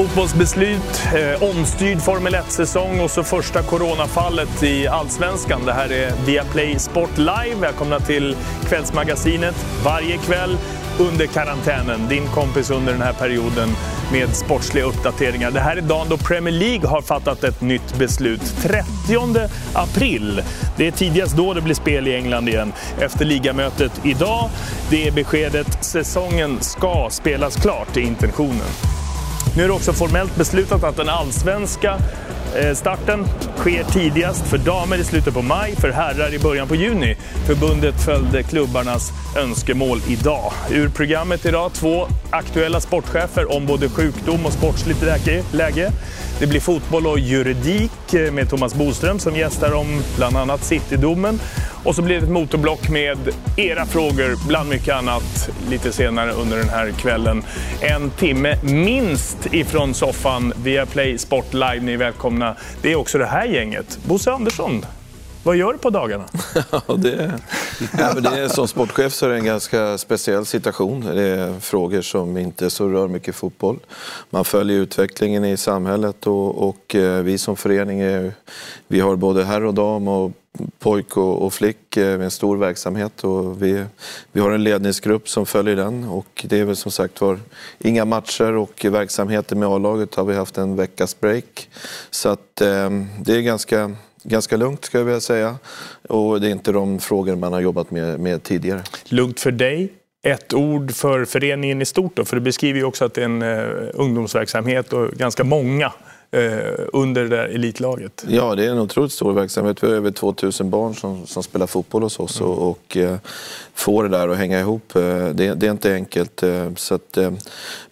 fotbollsbeslut, eh, omstyrd Formel 1-säsong och så första coronafallet i Allsvenskan. Det här är Viaplay Sport Live. Välkomna till Kvällsmagasinet. Varje kväll under karantänen. Din kompis under den här perioden med sportsliga uppdateringar. Det här är dagen då Premier League har fattat ett nytt beslut. 30 april. Det är tidigast då det blir spel i England igen. Efter ligamötet idag. Det är beskedet säsongen ska spelas klart, är intentionen. Nu är det också formellt beslutat att den allsvenska eh, starten sker tidigast för damer i slutet på maj, för herrar i början på juni. Förbundet följde klubbarnas önskemål idag. Ur programmet idag två aktuella sportchefer om både sjukdom och sportsligt läge. Det blir fotboll och juridik Eh, med Thomas Boström som gästar om bland annat Citydomen. Och så blir det ett motorblock med era frågor, bland mycket annat, lite senare under den här kvällen. En timme minst ifrån soffan via Play Sport Live. Ni är välkomna. Det är också det här gänget. Bosse Andersson, vad gör du på dagarna? ja, det, ja, men det är, som sportchef så är det en ganska speciell situation. Det är frågor som inte så rör mycket fotboll. Man följer utvecklingen i samhället och, och eh, vi som förening är, vi har både herr och dam och pojk och, och flick eh, med en stor verksamhet och vi, vi har en ledningsgrupp som följer den och det är väl som sagt var inga matcher och verksamheter med A-laget har vi haft en veckas break. Så att eh, det är ganska ganska lugnt ska jag vilja säga. Och det är inte de frågor man har jobbat med, med tidigare. Lugnt för dig? Ett ord för föreningen i stort då? För du beskriver ju också att det är en eh, ungdomsverksamhet och ganska många under det där elitlaget? Ja, det är en otroligt stor verksamhet. Vi har över 2000 barn som, som spelar fotboll hos oss mm. och, och eh, får det där att hänga ihop. Eh, det, det, är inte enkelt. Eh, så att, eh,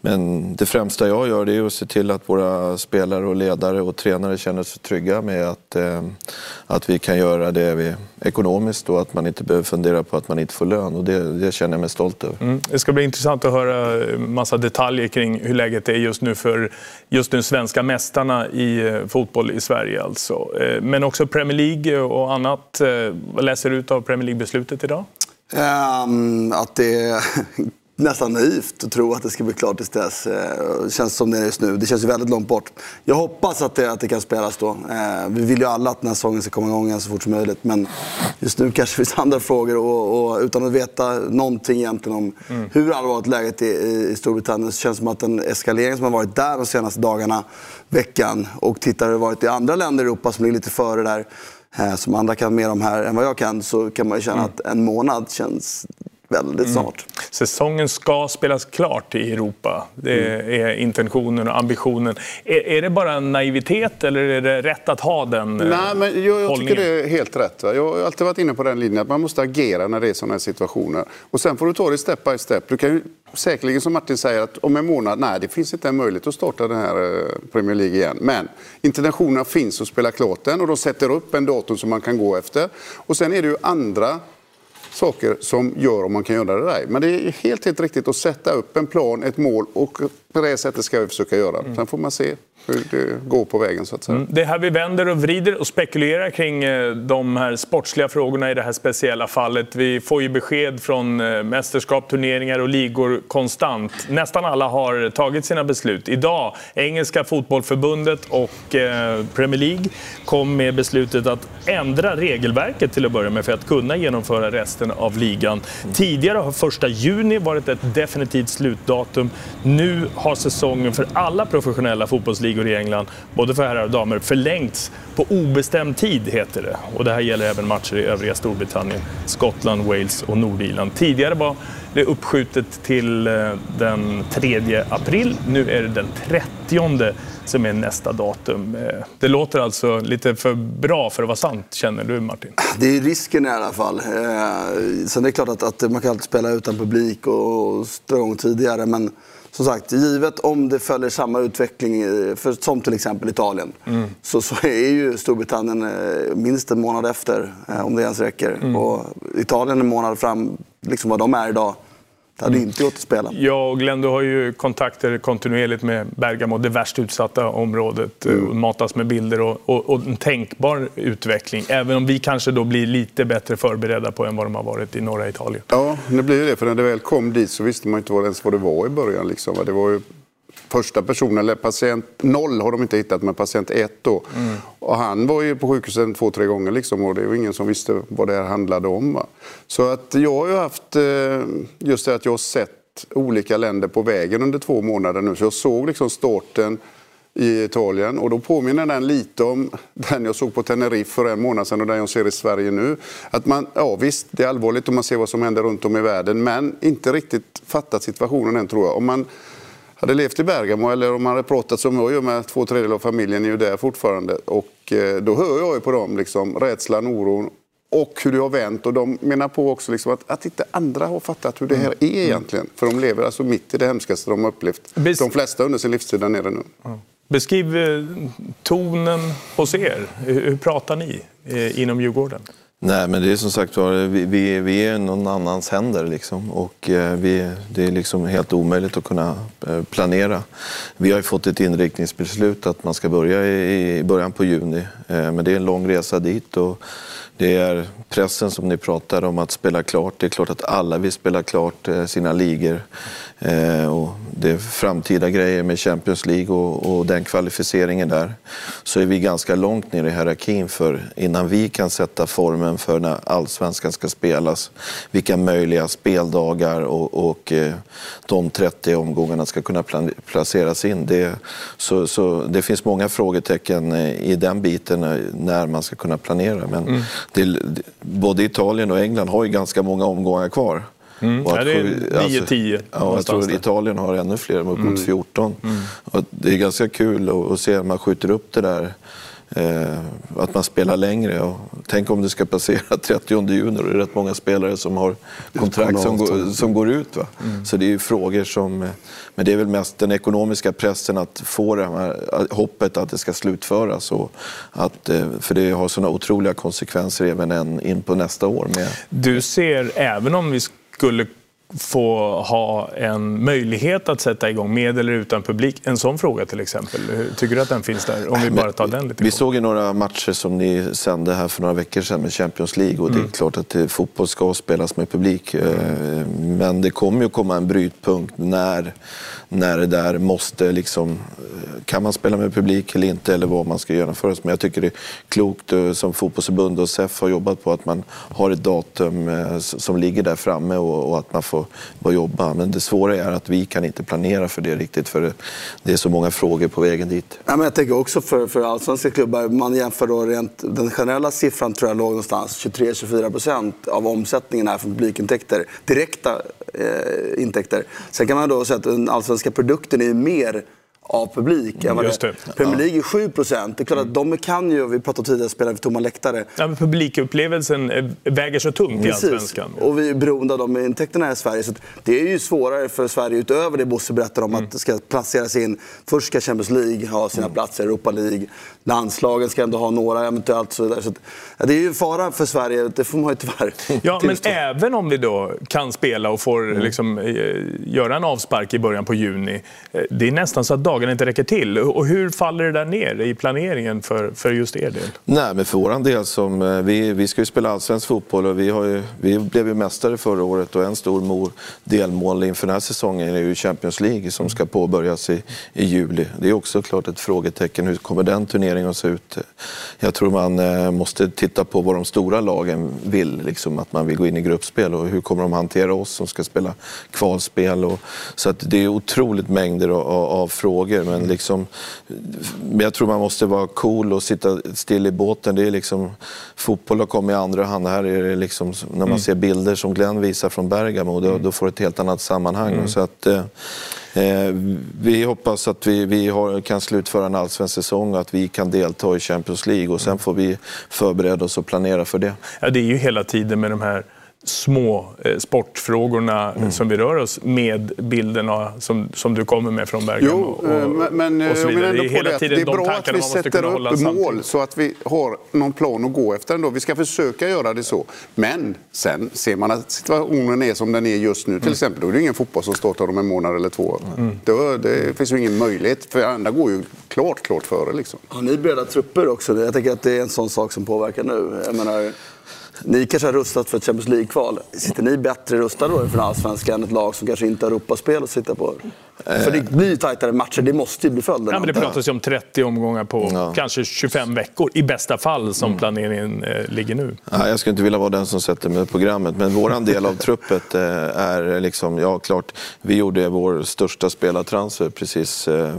men det främsta jag gör det är att se till att våra spelare och ledare och tränare känner sig trygga med att, att vi kan göra det vi, ekonomiskt och att man inte behöver fundera på att man inte får lön. Och det, det känner jag mig stolt över. Mm. Det ska bli intressant att höra massa detaljer kring hur läget är just nu för just nu svenska mästarna i eh, fotboll i Sverige. Alltså. Eh, men också Premier League och annat. Eh, vad läser du ut av Premier League-beslutet idag? Um, att det nästan naivt att tro att det ska bli klart tills dess. Det känns som det är just nu. Det känns ju väldigt långt bort. Jag hoppas att det, att det kan spelas då. Uh, vi vill ju alla att den här säsongen ska komma igång så fort som möjligt. Men just nu kanske det finns andra frågor. Och, och utan att veta någonting egentligen om mm. hur allvarligt läget är i, i Storbritannien så känns det som att den eskalering som har varit där de senaste dagarna, veckan och tittar hur det varit i andra länder i Europa som ligger lite före där Eh, som andra kan mer om här än vad jag kan så kan man ju känna mm. att en månad känns väldigt mm. snart. Mm. Säsongen ska spelas klart i Europa. Det mm. är intentionen och ambitionen. Är, är, det bara naivitet eller är det rätt att ha den eh, Nej, men jag, jag tycker det är helt rätt. Va? Jag har alltid varit inne på den linjen att man måste agera när det är sådana här situationer. Och sen får du ta det step by step. Du kan ju säkerligen som Martin säger att om en månad, nej det finns inte en möjlighet att starta den här eh, Premier League igen. Men intentionerna finns att spela klart den och de sätter upp en datum som man kan gå efter. Och sen är det ju andra saker som gör om man kan göra det där. Men det är helt, helt riktigt att sätta upp en plan, ett mål och på det sättet ska vi försöka göra. Sen får man se hur det går på vägen så att säga. Mm. Det är här vi vänder och vrider och spekulerar kring eh, de här sportsliga frågorna i det här speciella fallet. Vi får ju besked från eh, mästerskap, turneringar och ligor konstant. Nästan alla har tagit sina beslut. Idag, Engelska fotbollförbundet och eh, Premier League kom med beslutet att ändra regelverket till att börja med för att kunna genomföra resten av ligan. Tidigare har första juni varit ett definitivt slutdatum. Nu har säsongen för alla professionella fotbollsligor i England, både för herrar och damer, förlängts på obestämd tid, heter det. Och det här gäller även matcher i övriga Storbritannien, Skottland, Wales och Nordirland. Tidigare var det uppskjutet till eh, den 3 april. Nu är det den 30 som är nästa datum. Eh, det låter alltså lite för bra för att vara sant, känner du Martin? Det är risken i alla fall. Eh, sen är det klart att, att man kan alltid spela utan publik och strå igång tidigare, men som sagt, givet om det följer samma utveckling för, som till exempel Italien mm. så, så är ju Storbritannien eh, minst en månad efter, eh, om det ens räcker. Mm. Och Italien en månad fram, liksom vad de är idag. Hade mm. inte gått att spela. Ja, och Glenn, du har ju kontakter kontinuerligt med Bergamo, det värst utsatta området. Eh, mm. Och matas med bilder och, och, och, en tänkbar utveckling. Även om vi kanske då blir lite bättre förberedda på än vad de har varit i norra Italien. Ja, det blir det. För när det väl kom dit så visste man inte ens vad det var i början. Liksom. Det var ju första personen, eller patient noll har de inte hittat, men patient ett då. Mm. Och han var ju på sjukhuset två, tre gånger liksom, och det var ingen som visste vad det här handlade om. Va? Så att jag har ju haft eh, just det att jag har sett olika länder på vägen under två månader nu. Så jag såg liksom starten i Italien. Och då påminner den lite om den jag såg på Tenerife för en månad sedan och den jag ser i Sverige nu. Att man, ja visst, det är allvarligt om man ser vad som händer runt om i världen men inte riktigt fattat situationen än tror jag. Om man hade levt i Bergamo eller om man hade pratat som jag gör med två tredjedelar av familjen är ju där fortfarande. Och eh, då hör jag ju på dem liksom, rädslan, oron och hur det har vänt. Och de menar på också liksom att, att inte andra har fattat hur det här mm. är egentligen. För de lever alltså mitt i det hemskaste de har upplevt. De flesta under sin livstid där nere nu. Beskriv eh, tonen hos er. Hur pratar ni eh, inom Djurgården? Nej, men det är som sagt vi, vi, vi är någon annans händer liksom. och eh, vi, det är liksom helt omöjligt att kunna eh, planera. Vi har fått ett inriktningsbeslut att man ska börja i, i början på juni, eh, men det är en lång resa dit. Och det är pressen som ni pratar om att spela klart. Det är klart att alla vill spela klart sina ligor. Eh, och det är framtida grejer med Champions League och, och, den kvalificeringen där. Så är vi ganska långt ner i hierarkin för innan vi kan sätta formen för när allsvenskan ska spelas, vilka möjliga speldagar och, och eh, de 30 omgångarna ska kunna placeras in. Det, så, så, det finns många frågetecken eh, i den biten när man ska kunna planera. Men mm. det, både Italien och England har ju ganska många omgångar kvar. Mm. Ja, det är 9-10. Alltså, ja, jag tror att Italien har ännu fler, uppemot mm. 14. Mm. Och det är ganska kul att, att se att man skjuter upp det där. Eh, att man spelar längre. Och tänk om det ska passera 30 juni och det är rätt många spelare som har kontrakt som, går, som går ut. Va? Mm. Så det är ju frågor som... Eh, men det är väl mest den ekonomiska pressen att få det här hoppet att det ska slutföras. Och att, eh, för det har sådana otroliga konsekvenser även in på nästa år. Med. Du ser, även om vi skulle få ha en möjlighet att sätta igång med eller utan publik? En sån fråga till exempel. Tycker du att den finns där? Om vi bara tar den lite Vi såg ju några matcher som ni sände här för några veckor sedan med Champions League och det är mm. klart att fotboll ska spelas med publik. Eh, men det kommer ju komma en brytpunkt när, när det där måste liksom... Eh, kan man spela med publik eller inte eller vad man ska genomföra. Men jag tycker det är klokt eh, som fotbollsförbund och SEF har jobbat på att man har ett datum som ligger där framme och att man får få, jobba. Men det svåra är att vi kan inte planera för det riktigt för det är så många frågor på vägen dit. Ja, men jag tänker också för, för allsvenska klubbar, man jämför då rent, den generella siffran tror jag låg någonstans 23-24 procent av omsättningen är från publikintäkter, direkta eh, intäkter. Sen kan man då säga att den allsvenska produkten är mer av publik. Mm, just det. Premier League är 7 procent. Det är klart att de kan ju, vi pratade tidigare, spela för tomma läktare. Ja, men publikupplevelsen eh, väger så tungt Precis. i Allsvenskan. Och vi är beroende av de intäkterna här i Sverige. Så det är ju svårare för Sverige, utöver det Bosse berättar om, mm. att ska placeras in. Först ska Champions League ha sina mm. platser, Europa League. Landslagen ska ändå ha några eventuellt. Så, där. så det är ju en fara för Sverige, det får man ju tyvärr Ja, men även om vi då kan spela och får mm. liksom, eh, göra en avspark i början på juni. Eh, det är nästan så att dagarna inte räcker till. Och hur faller det där ner i planeringen för, för just er del? Nej, men för vår del, som, eh, vi, vi ska ju spela allsvensk fotboll och vi, har ju, vi blev ju mästare förra året och en stor delmål inför den här säsongen är ju Champions League som ska påbörjas i, i juli. Det är också klart ett frågetecken. Hur kommer den turneringen att se ut? Jag tror man eh, måste titta på vad de stora lagen vill. Liksom, att man vill gå in i gruppspel och hur kommer de hantera oss som ska spela kvalspel? Och, så att det är otroligt mängder av, av frågor frågor. Men liksom, jag tror man måste vara cool och sitta still i båten. Det är liksom, fotboll har kommit i andra hand. Här är det liksom, när man mm. ser bilder som Glenn visar från Bergamo, då, mm. då får det ett helt annat sammanhang. Mm. Så att, eh, eh, vi hoppas att vi, vi har, kan slutföra en allsvensk säsong och att vi kan delta i Champions League. Och sen mm. får vi förbereda oss och planera för det. Ja, det är ju hela tiden med de här små eh, sportfrågorna mm. som vi rör oss med bilderna som, som du kommer med från Bergamo. Jo, och, eh, men, och så vidare. Det är hela tiden det är bra att vi sätter upp mål samtidigt. så att vi har någon plan att gå efter. Ändå. Vi ska försöka göra det så. Men sen ser man att situationen är som den är just nu, till mm. exempel, då är det ingen fotboll som startar om en månad eller två. Mm. Då, det finns ju ingen möjlighet, för andra går ju klart, klart före. Liksom. Har ni breda trupper också? Jag tänker att det är en sån sak som påverkar nu. Jag menar, ni kanske har rustat för ett Champions League-kval. Sitter ni bättre rustade då för Allsvenskan än ett lag som kanske inte har Europaspel att sitta på? För det blir ju tajtare matcher, det måste ju bli följden. Ja, men det pratas ju om 30 omgångar på Ja. kanske 25 veckor, i bästa fall, som planeringen eh, ligger nu. Ja, jag skulle inte vilja vara den som sätter med programmet, men våran del av truppet eh, är liksom, ja klart, vi gjorde vår största spelartransfer precis eh,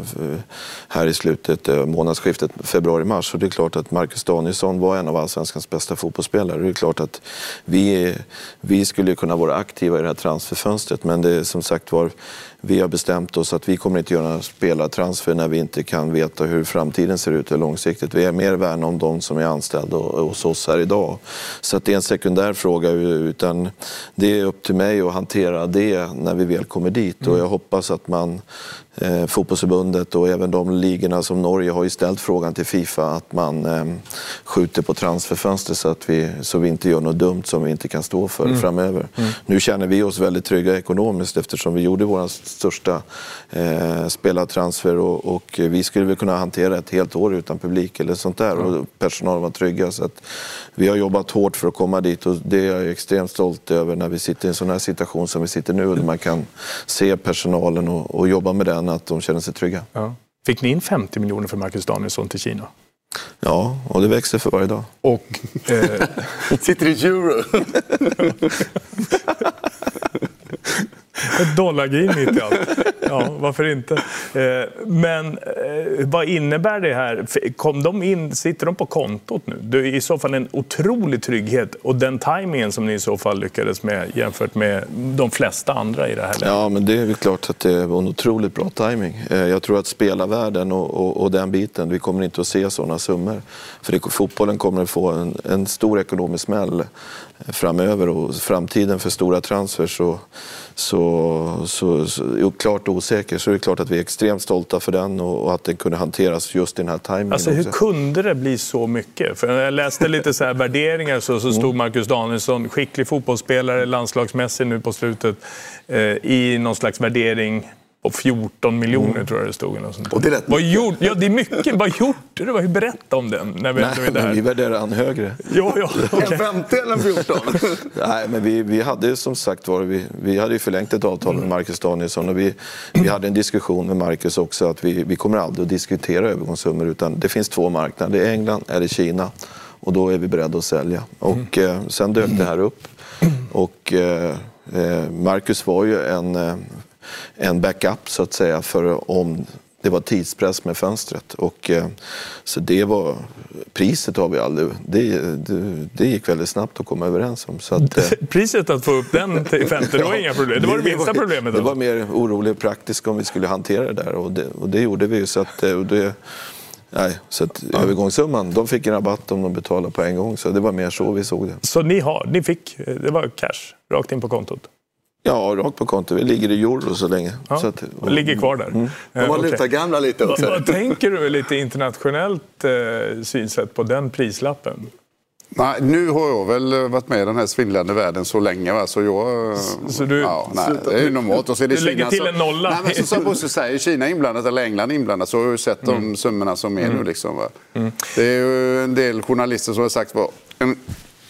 här i slutet, eh, månadsskiftet februari-mars. Och det är klart att Marcus Danielsson var en av allsvenskans bästa fotbollsspelare. Det är klart att vi, vi skulle kunna vara aktiva i det här transferfönstret, men det är som sagt var, vi har bestämt oss att vi kommer inte göra några spelartransfer när vi inte kan veta hur framtiden ser ut långsiktigt. Vi är mer värna om de som är anställda hos oss här idag. Så att det är en sekundär fråga utan det är upp till mig att hantera det när vi väl kommer dit. Och jag hoppas att man eh, fotbollsförbundet och även de ligorna som Norge har ju ställt frågan till Fifa att man eh, skjuter på transferfönstret så att vi, så vi inte gör något dumt som vi inte kan stå för framöver. Nu känner vi oss väldigt trygga ekonomiskt eftersom vi gjorde vår största eh, spelartransfer och, och vi skulle väl kunna hantera ett helt år utan publik eller sånt där och personalen var trygga. Så att vi har jobbat hårt för att komma dit och det är jag extremt stolt över när vi sitter i en sån här situation som vi sitter nu där man kan se personalen och, och jobba med den, att de känner sig trygga. Ja. Fick ni in 50 miljoner för Marcus Danielsson till Kina? Ja, och det växer för varje dag. Och eh, Sitter i euro. ett dollargrin mitt i allt. Ja, varför inte? Eh, men eh, vad innebär det här? Kom de in, sitter de på kontot nu? Det är i så fall en otrolig trygghet och den tajmingen som ni i så fall lyckades med jämfört med de flesta andra i det här läget. Ja, men det är väl klart att det var en otroligt bra timing. Eh, jag tror att spelarvärlden och, och, och den biten, vi kommer inte att se sådana summor. För det, fotbollen kommer att få en, en stor ekonomisk smäll framöver och framtiden för stora transfers och så, så, så klart osäker. Så är det klart att vi är extremt stolta för den och, och att den kunde hanteras just i den här timingen. Alltså hur också. kunde det bli så mycket? För när jag läste lite så här värderingar så, så stod Marcus Danielsson, skicklig fotbollsspelare, landslagsmässig nu på slutet, eh, i någon slags värdering på 14 miljoner tror jag det stod. eller sånt. Och det är rätt vad gjorde, ja, det är mycket. Vad gjorde du? Berätta om den. När vi, när vi är Nej, men vi där. värderar han högre. Ja, ja. En 50 eller en 14? Nej, men vi, vi hade som sagt var, vi, vi hade ju förlängt ett avtal med Marcus Danielsson och vi, vi hade en diskussion med Marcus också att vi, vi kommer aldrig att diskutera övergångssummor utan det finns två marknader, det är England eller Kina och då är vi beredda att sälja. Och eh, sen dök det här upp och eh, eh, Marcus var ju en, eh, en backup så att säga för om det var tidspress med fönstret. Och, eh, så det var, priset har vi aldrig, det, det, det gick väldigt snabbt att komma överens om. Så att, eh, Priset att få upp den till 50, det var inga problem. Det var det minsta problemet. Det då. var mer oroligt praktiskt om vi skulle hantera det där och det, och det gjorde vi ju. Så att, eh, och det, nej, så att övergångssumman, de fick en rabatt om de betalade på en gång. Så det var mer så vi såg det. Så ni har, ni fick, det var cash rakt in på kontot? Ja, rakt på kontot. Vi ligger i euro så länge. Ja, Så att, och ligger kvar där. De Eh, har okej. lutat gamla lite Vad, också. vad tänker du lite internationellt eh, synsätt på den prislappen? Nej, nu har jag väl varit med i den här svindlande världen så länge. Va? Så jag... så du- ja, nej, det är ju normalt. Och så är det Du lägger Kina till som- en nolla. Nej, men så, som Bosse säger, Kina inblandat eller England inblandat så har jag ju sett Mm. de summorna som är nu. Liksom, va? Det är ju en del journalister som har sagt vad en,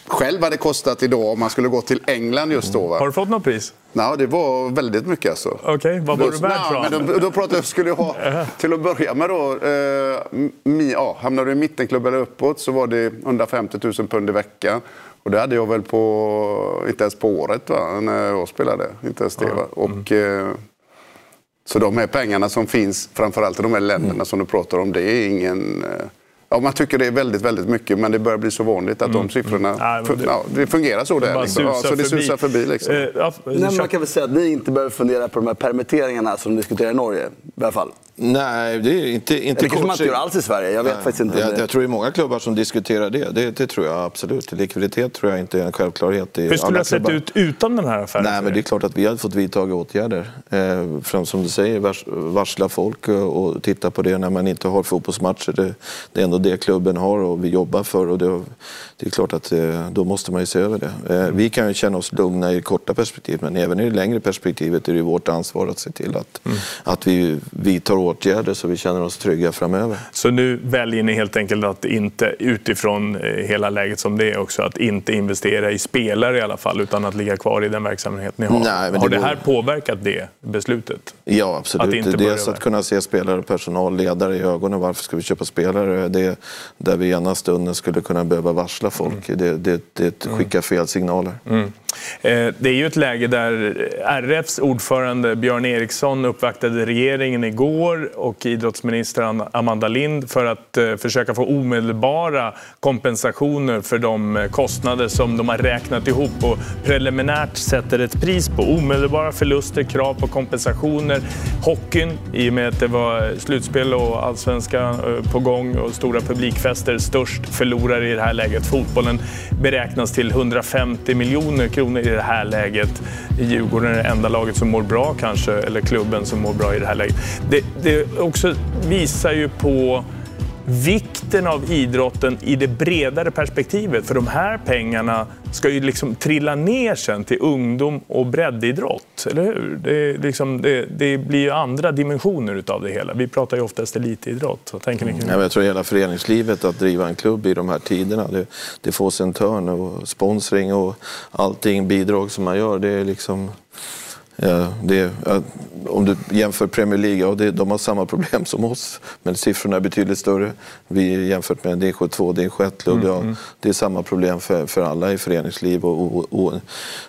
själv hade kostat idag om man skulle gå till England just då. Va? Har du fått något pris? Nej, det var väldigt mycket alltså. Okej, vad var du värd för? men då, då pratade jag, skulle jag ha, till att börja med då, eh, mi, ja, hamnade du i mittenklubb eller uppåt så var det 150 000 pund i veckan. Och det hade jag väl på, inte ens på året va, när jag spelade. Inte ens det, va? Och, eh, så de här pengarna som finns, framförallt i de här länderna Mm. som du pratar om, det är ingen... eh, Ja, man tycker det är väldigt, väldigt mycket, men det börjar bli så vanligt att de siffrorna... Men fun- det- ja, det fungerar så där. Bara Liksom. Ja, så det susar förbi. Liksom. Eh, ja, Nej, man kan väl säga att ni inte behöver fundera på de här permitteringarna som de diskuterar i Norge. I alla fall. Nej, det är inte, inte Det kanske man inte gör alls i Sverige. Jag vet Nej. faktiskt inte. Jag, jag tror det är många klubbar som diskuterar det. det. Det tror jag absolut. Likviditet tror jag inte är en självklarhet i Hur skulle alla det ha sett ut utan den här affären? Nej, men det är klart att vi hade fått vidta åtgärder. Eh, fram som du säger, vars, varsla folk och, och titta på det när man inte har fotbollsmatcher. Det, det är ändå det klubben har och vi jobbar för. Och det, det är klart att eh, då måste man ju se över det. Eh, vi kan ju känna oss lugna i det korta perspektivet men även i det längre perspektivet är det vårt ansvar att se till att, att vi vidtar åtgärder så vi känner oss trygga framöver. Så nu väljer ni helt enkelt att inte, utifrån eh, hela läget som det är också, att inte investera i spelare i alla fall, utan att ligga kvar i den verksamhet ni har? Nej, har det, det här påverkat det beslutet? Ja, absolut. Att Dels att kunna se spelare, personal, ledare i ögonen. Varför ska vi köpa spelare? Det är där vi ena stunden skulle kunna behöva varsla folk. Mm. Det, det, det skickar fel signaler. Mm. Eh, det är ju ett läge där RFs ordförande Björn Eriksson uppvaktade regeringen igår och idrottsminister Amanda Lind för att eh, försöka få omedelbara kompensationer för de eh, kostnader som de har räknat ihop och preliminärt sätter ett pris på. Omedelbara förluster, krav på kompensationer. Hockeyn, i och med att det var slutspel och allsvenska eh, på gång och stora publikfester, störst förlorare i det här läget. Fotbollen beräknas till 150 miljoner kronor i det här läget. Djurgården är det enda laget som mår bra kanske, eller klubben som mår bra i det här läget. Det, det det också visar ju på vikten av idrotten i det bredare perspektivet. För de här pengarna ska ju liksom trilla ner sen till ungdom och breddidrott, eller hur? Det, liksom, det, det blir ju andra dimensioner utav det hela. Vi pratar ju oftast elitidrott. Vad tänker ni kring det? Jag tror hela föreningslivet, att driva en klubb i de här tiderna, det, det får sin törn och sponsring och allting, bidrag som man gör, det är liksom det, om du jämför Premier League, ja, det, de har samma problem som oss, men siffrorna är betydligt större. Vi jämfört med division 2, division 1-klubb, mm, ja, mm. det är samma problem för, för alla i föreningsliv. Och, och, och,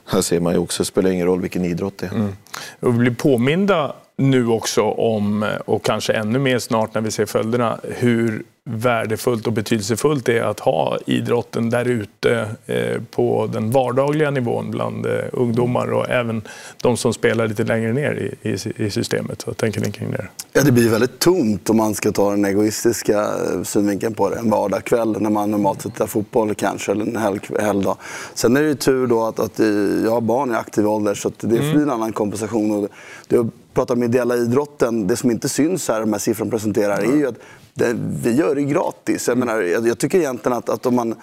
här ser man ju också, det spelar ingen roll vilken idrott det är. Mm. Och vi blir påminda nu också om, och kanske ännu mer snart när vi ser följderna, hur värdefullt och betydelsefullt det är att ha idrotten där ute eh, på den vardagliga nivån bland eh, ungdomar och även de som spelar lite längre ner i, systemet. Vad tänker ni kring det? Ja, det blir väldigt tomt om man ska ta den egoistiska eh, synvinkeln på det. En vardagskväll när man normalt tittar fotboll kanske, eller en helgdag. Sen är det ju tur då att, att jag har barn i aktiv ålder så det blir mm. en annan kompensation. Och det, pratar om ideella idrotten, det som inte syns här, de här siffrorna presenterar, är ju att det, vi gör det gratis. Jag, menar, jag, jag tycker egentligen att, att om man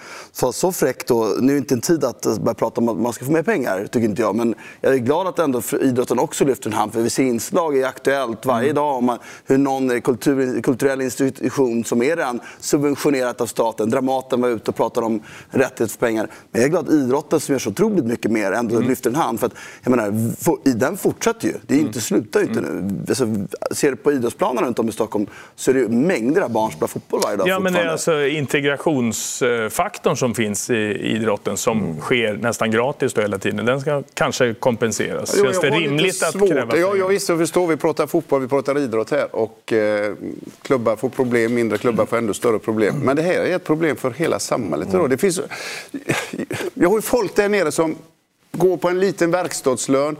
var så fräckt då, nu är inte en tid att börja prata om att man ska få mer pengar, tycker inte jag. Men jag är glad att ändå idrotten också lyfter en hand, för vi ser inslag i Aktuellt varje dag om hur någon kultur, kulturell institution som är redan subventionerat av staten, Dramaten var ute och pratade om rättighet för pengar. Men jag är glad att idrotten som gör så otroligt mycket mer ändå mm. lyfter en hand. För att, jag menar, den fortsätter ju, det är inte, mm. slutar ju inte nu. Alltså, ser du på idrottsplanerna runt om i Stockholm så är det mängder av barn spelar fotboll varje dag Ja, men det är alltså integrationsfaktorn som finns i idrotten som mm. sker nästan gratis då hela tiden. Den ska kanske kompenseras. Jo, Känns det rimligt att kräva ja, jag visst, jag förstår. Vi pratar fotboll, vi pratar idrott här. Och eh, klubbar får problem, mindre klubbar får ännu större problem. Men det här är ett problem för hela samhället. Mm. Det finns, jag har ju folk där nere som går på en liten verkstadslön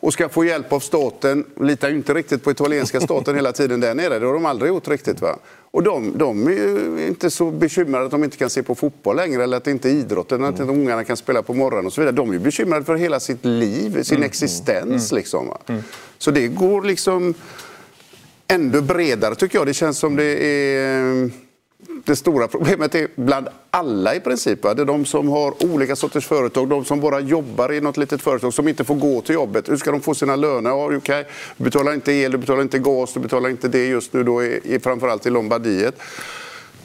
och ska få hjälp av staten. Litar ju inte riktigt på italienska staten hela tiden där nere. Det har de aldrig gjort riktigt. Va? Och de, de är ju inte så bekymrade att de inte kan se på fotboll längre eller att det inte är idrotten, mm. att inte ungarna kan spela på morgonen och så vidare. De är bekymrade för hela sitt liv, sin mm. existens. Mm. Liksom, mm. Så det går liksom ändå bredare tycker jag. Det känns som det är det stora problemet är bland alla i princip. Va? Det är de som har olika sorters företag, de som bara jobbar i något litet företag som inte får gå till jobbet. Hur ska de få sina löner? Ja, okay. Du betalar inte el, du betalar inte gas, du betalar inte det just nu då i, i, framförallt i Lombardiet.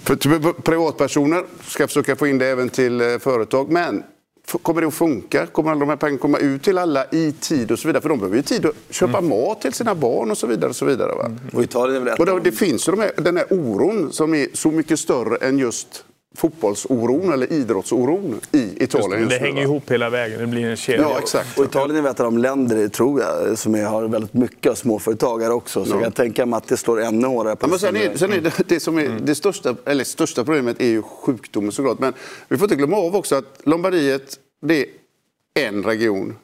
För privatpersoner ska försöka få in det även till eh, företag. Men Kommer det att funka? Kommer alla de här pengarna komma ut till alla i tid och så vidare? För de behöver ju tid att köpa mm. mat till sina barn och så vidare. Och så vidare va? Mm. Och Italien är väl och det, det finns ju de här, den här oron som är så mycket större än just fotbollsoron eller idrottsoron i Italien. Just, det hänger ihop hela vägen, det blir en kedja. Ja, exakt. Och Italien är ett av de länder, tror jag, som har väldigt mycket småföretagare också. Så ja. jag kan tänka mig att det står ännu hårdare på ja, men sen är, sen är det, det, som är mm. det största, eller största problemet är ju sjukdomen såklart. Men vi får inte glömma av också att Lombardiet, det är en region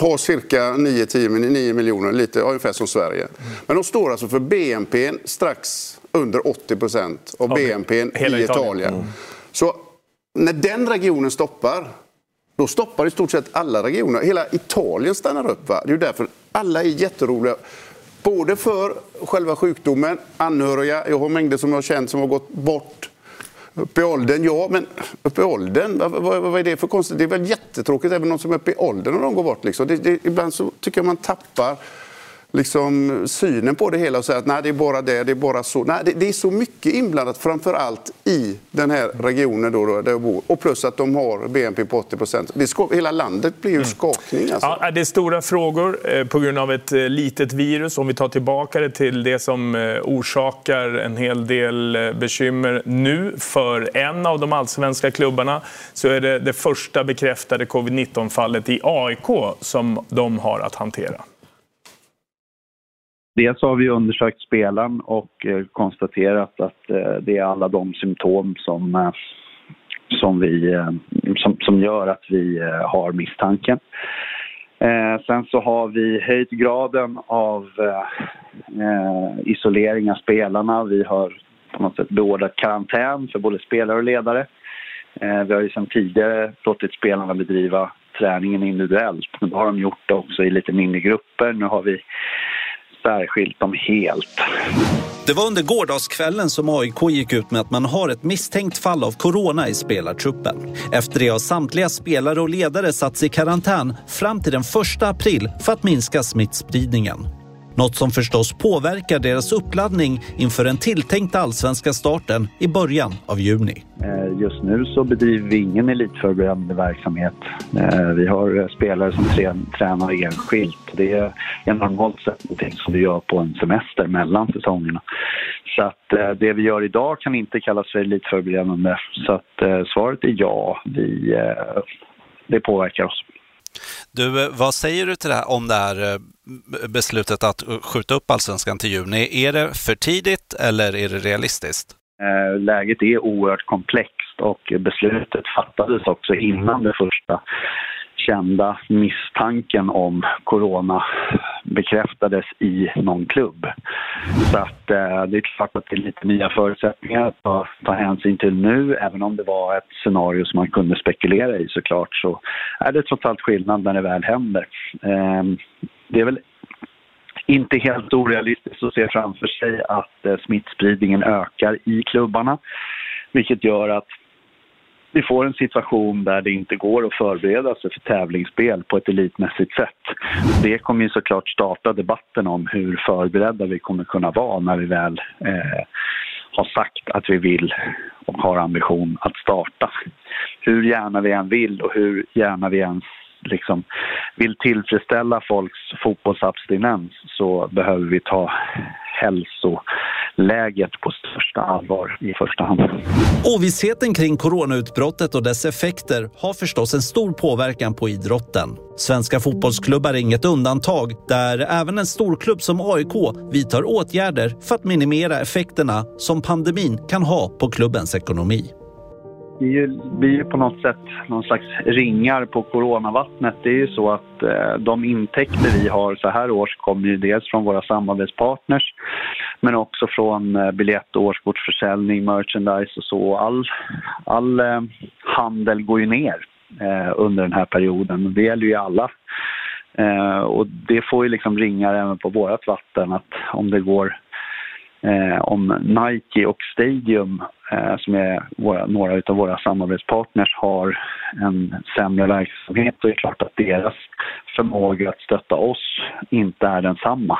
har cirka 9-10 miljoner, lite ungefär som Sverige. Mm. Men de står alltså för BNP strax under 80 procent av BNP i Italien. Italien. Mm. Så när den regionen stoppar, då stoppar i stort sett alla regioner. Hela Italien stannar upp. Va? Det är därför alla är jätteroliga. Både för själva sjukdomen, anhöriga, jag har mängder som jag har känt som har gått bort upp i åldern, ja, men upp i åldern, vad, vad, vad, är det för konstigt? Det är väl jättetråkigt även någon som är uppe i åldern när de går bort. Liksom. Det, det, ibland så tycker jag man tappar liksom, synen på det hela och säga att nej, det är bara det, det är bara så. Nej, det, det är så mycket inblandat, framför allt i den här regionen då, då, där jag bor. Och plus att de har BNP på 80 procent. Hela landet blir ju mm. skakning. Alltså. Ja, det är stora frågor eh, på grund av ett eh, litet virus. Om vi tar tillbaka det till det som eh, orsakar en hel del bekymmer nu för en av de allsvenska klubbarna så är det det första bekräftade covid-19-fallet i AIK som de har att hantera. Dels har vi undersökt spelaren och eh, konstaterat att eh, det är alla de symptom som, eh, som, vi, som, som gör att vi har misstanken. Sen så har vi höjt graden av isolering av spelarna. Vi har på något sätt beordrat karantän för både spelare och ledare. Vi har ju sedan tidigare låtit spelarna bedriva träningen individuellt men då har de gjort det också i lite mindre grupper. Nu har vi särskilt dem helt. Det var under gårdagskvällen som AIK gick ut med att man har ett misstänkt fall av corona i spelartruppen. Efter det har samtliga spelare och ledare satts i karantän fram till den 1 april för att minska smittspridningen. Något som förstås påverkar deras uppladdning inför den tilltänkta allsvenska starten i början av juni. Eh, just nu så bedriver vi ingen elitförberedande verksamhet. Eh, vi har spelare som tränar enskilt. Det är normalt sett någonting som vi gör på en semester mellan säsongerna. Så att eh, det vi gör idag kan inte kallas för elitförberedande. Så att svaret är ja, vi, det påverkar oss. Du, vad säger du till det här, om det här beslutet att skjuta upp allsvenskan till juni? Är det för tidigt eller är det realistiskt? Eh, läget är oerhört komplext och beslutet fattades också innan den första kända misstanken om corona bekräftades i någon klubb. Så att, eh, det är klart att det är lite nya förutsättningar att ta, ta hänsyn till nu. Även om det var ett scenario som man kunde spekulera i såklart så är det trots allt skillnad när det väl händer. Eh, det är väl inte helt orealistiskt att se framför sig att eh, smittspridningen ökar i klubbarna. Vilket gör att vi får en situation där det inte går att förbereda sig för tävlingsspel på ett elitmässigt sätt. Det kommer ju såklart starta debatten om hur förberedda vi kommer kunna vara när vi väl eh, har sagt att vi vill och har ambition att starta. Hur gärna vi än vill och hur gärna vi än liksom vill tillfredsställa folks fotbollsabstinens så behöver vi ta hälsoläget på största allvar i första hand. Ovissheten kring coronautbrottet och dess effekter har förstås en stor påverkan på idrotten. Svenska fotbollsklubbar är inget undantag där även en storklubb som AIK vidtar åtgärder för att minimera effekterna som pandemin kan ha på klubbens ekonomi vi blir ju på något sätt någon slags ringar på coronavattnet. Det är ju så att eh, de intäkter vi har så här års kommer ju dels från våra samarbetspartners men också från eh, biljett och årskortsförsäljning, merchandise och så. All, all eh, handel går ju ner under den här perioden. Det gäller ju alla. Och det får ju liksom ringar även på vårt vatten att om det går eh, om Nike och Stadium, Eh, som är våra, några av våra samarbetspartners, har en sämre verksamhet så är det klart att deras förmåga att stötta oss inte är densamma.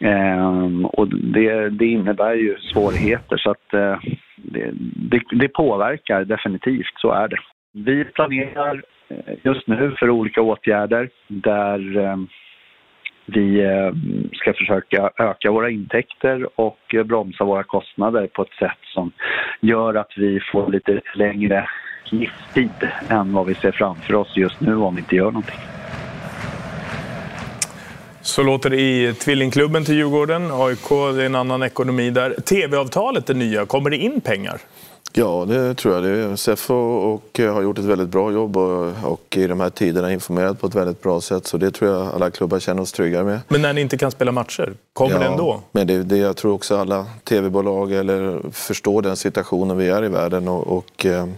Eh, och det, det, innebär ju svårigheter så att eh, det, det, det påverkar definitivt, så är det. Vi planerar eh, just nu för olika åtgärder där eh, vi eh, ska försöka öka våra intäkter och eh, bromsa våra kostnader på ett sätt som gör att vi får lite längre livstid än vad vi ser framför oss just nu om vi inte gör någonting. Så låter det i tvillingklubben till Djurgården. AIK, det är en annan ekonomi där. TV-avtalet är nya. Kommer det in pengar? Ja, det tror jag. Det Seffo och har gjort ett väldigt bra jobb och, och, i de här tiderna informerat på ett väldigt bra sätt. Så det tror jag alla klubbar känner oss tryggare med. Men när ni inte kan spela matcher, kommer ja, det ändå? Men det, det, jag tror också alla tv-bolag eller förstår den situationen vi är i världen och, och eh, mm.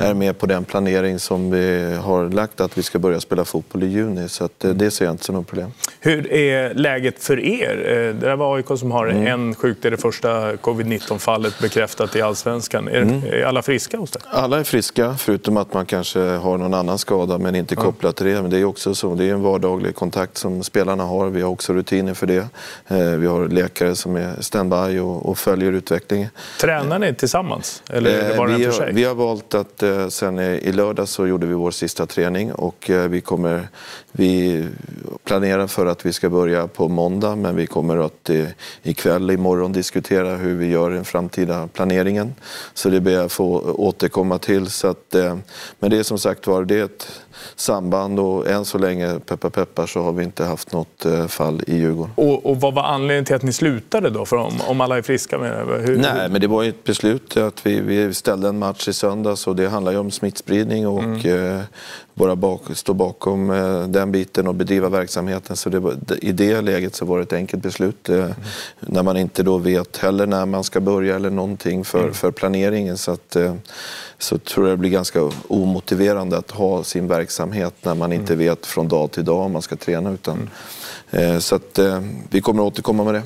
är med på den planering som vi har lagt att vi ska börja spela fotboll i juni. Så att, mm. det ser jag inte som något problem. Hur är läget för er? Eh, det var AIK som har mm. en sjuk, det är det första covid-19-fallet bekräftat i Allsvenskan. Är, mm. Är alla friska hos dig? Alla är friska, förutom att man kanske har någon annan skada men inte kopplat till det. Men det är också så, det är en vardaglig kontakt som spelarna har. Vi har också rutiner för det. Eh, vi har läkare som är standby och, och följer utvecklingen. Tränar ni tillsammans? Eller är det bara Eh, en vi, för har, sig? vi har valt att eh, sen i lördag så gjorde vi vår sista träning och vi kommer vi planerar för att vi ska börja på måndag men vi kommer att ikväll, imorgon diskutera hur vi gör den framtida planeringen. Så det ber jag få återkomma till. Så att, eh, men det är som sagt var, det är ett samband och än så länge, peppar peppar, så har vi inte haft något eh, fall i Djurgården. Och, och vad var anledningen till att ni slutade då? För om, om alla är friska? Med, hur, Nej, men det var ju ett beslut att vi, vi ställde en match i söndags och det handlar ju om smittspridning och eh, bara bak, stå bakom eh, den biten och bedriva verksamheten. Så det i det läget så var det ett enkelt beslut eh, när man inte då vet heller när man ska börja eller någonting för, för planeringen. Så, att, eh, så tror jag det blir ganska omotiverande att ha sin verksamhet när man inte vet från dag till dag om man ska träna. Utan, eh, så att, eh, vi kommer att återkomma med det.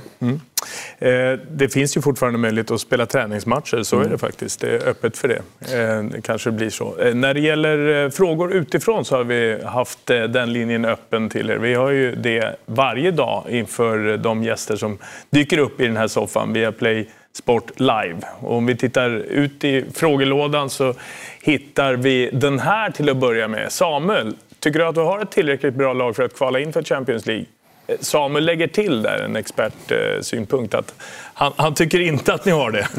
Eh, det finns ju fortfarande möjlighet att spela träningsmatcher, så är det faktiskt. Det är öppet för det. Eh, det kanske blir så. Eh, när det gäller eh, frågor utifrån så har vi haft den linjen öppen till er. Vi har ju det varje dag inför de gäster som dyker upp i den här soffan via Play Sport Live. Och om vi tittar ut i frågelådan så hittar vi den här till att börja med. Samuel, tycker du att du har ett tillräckligt bra lag för att kvala in för Champions League? Eh, Samuel lägger till där en expertsynpunkt att han, han tycker inte att ni har det.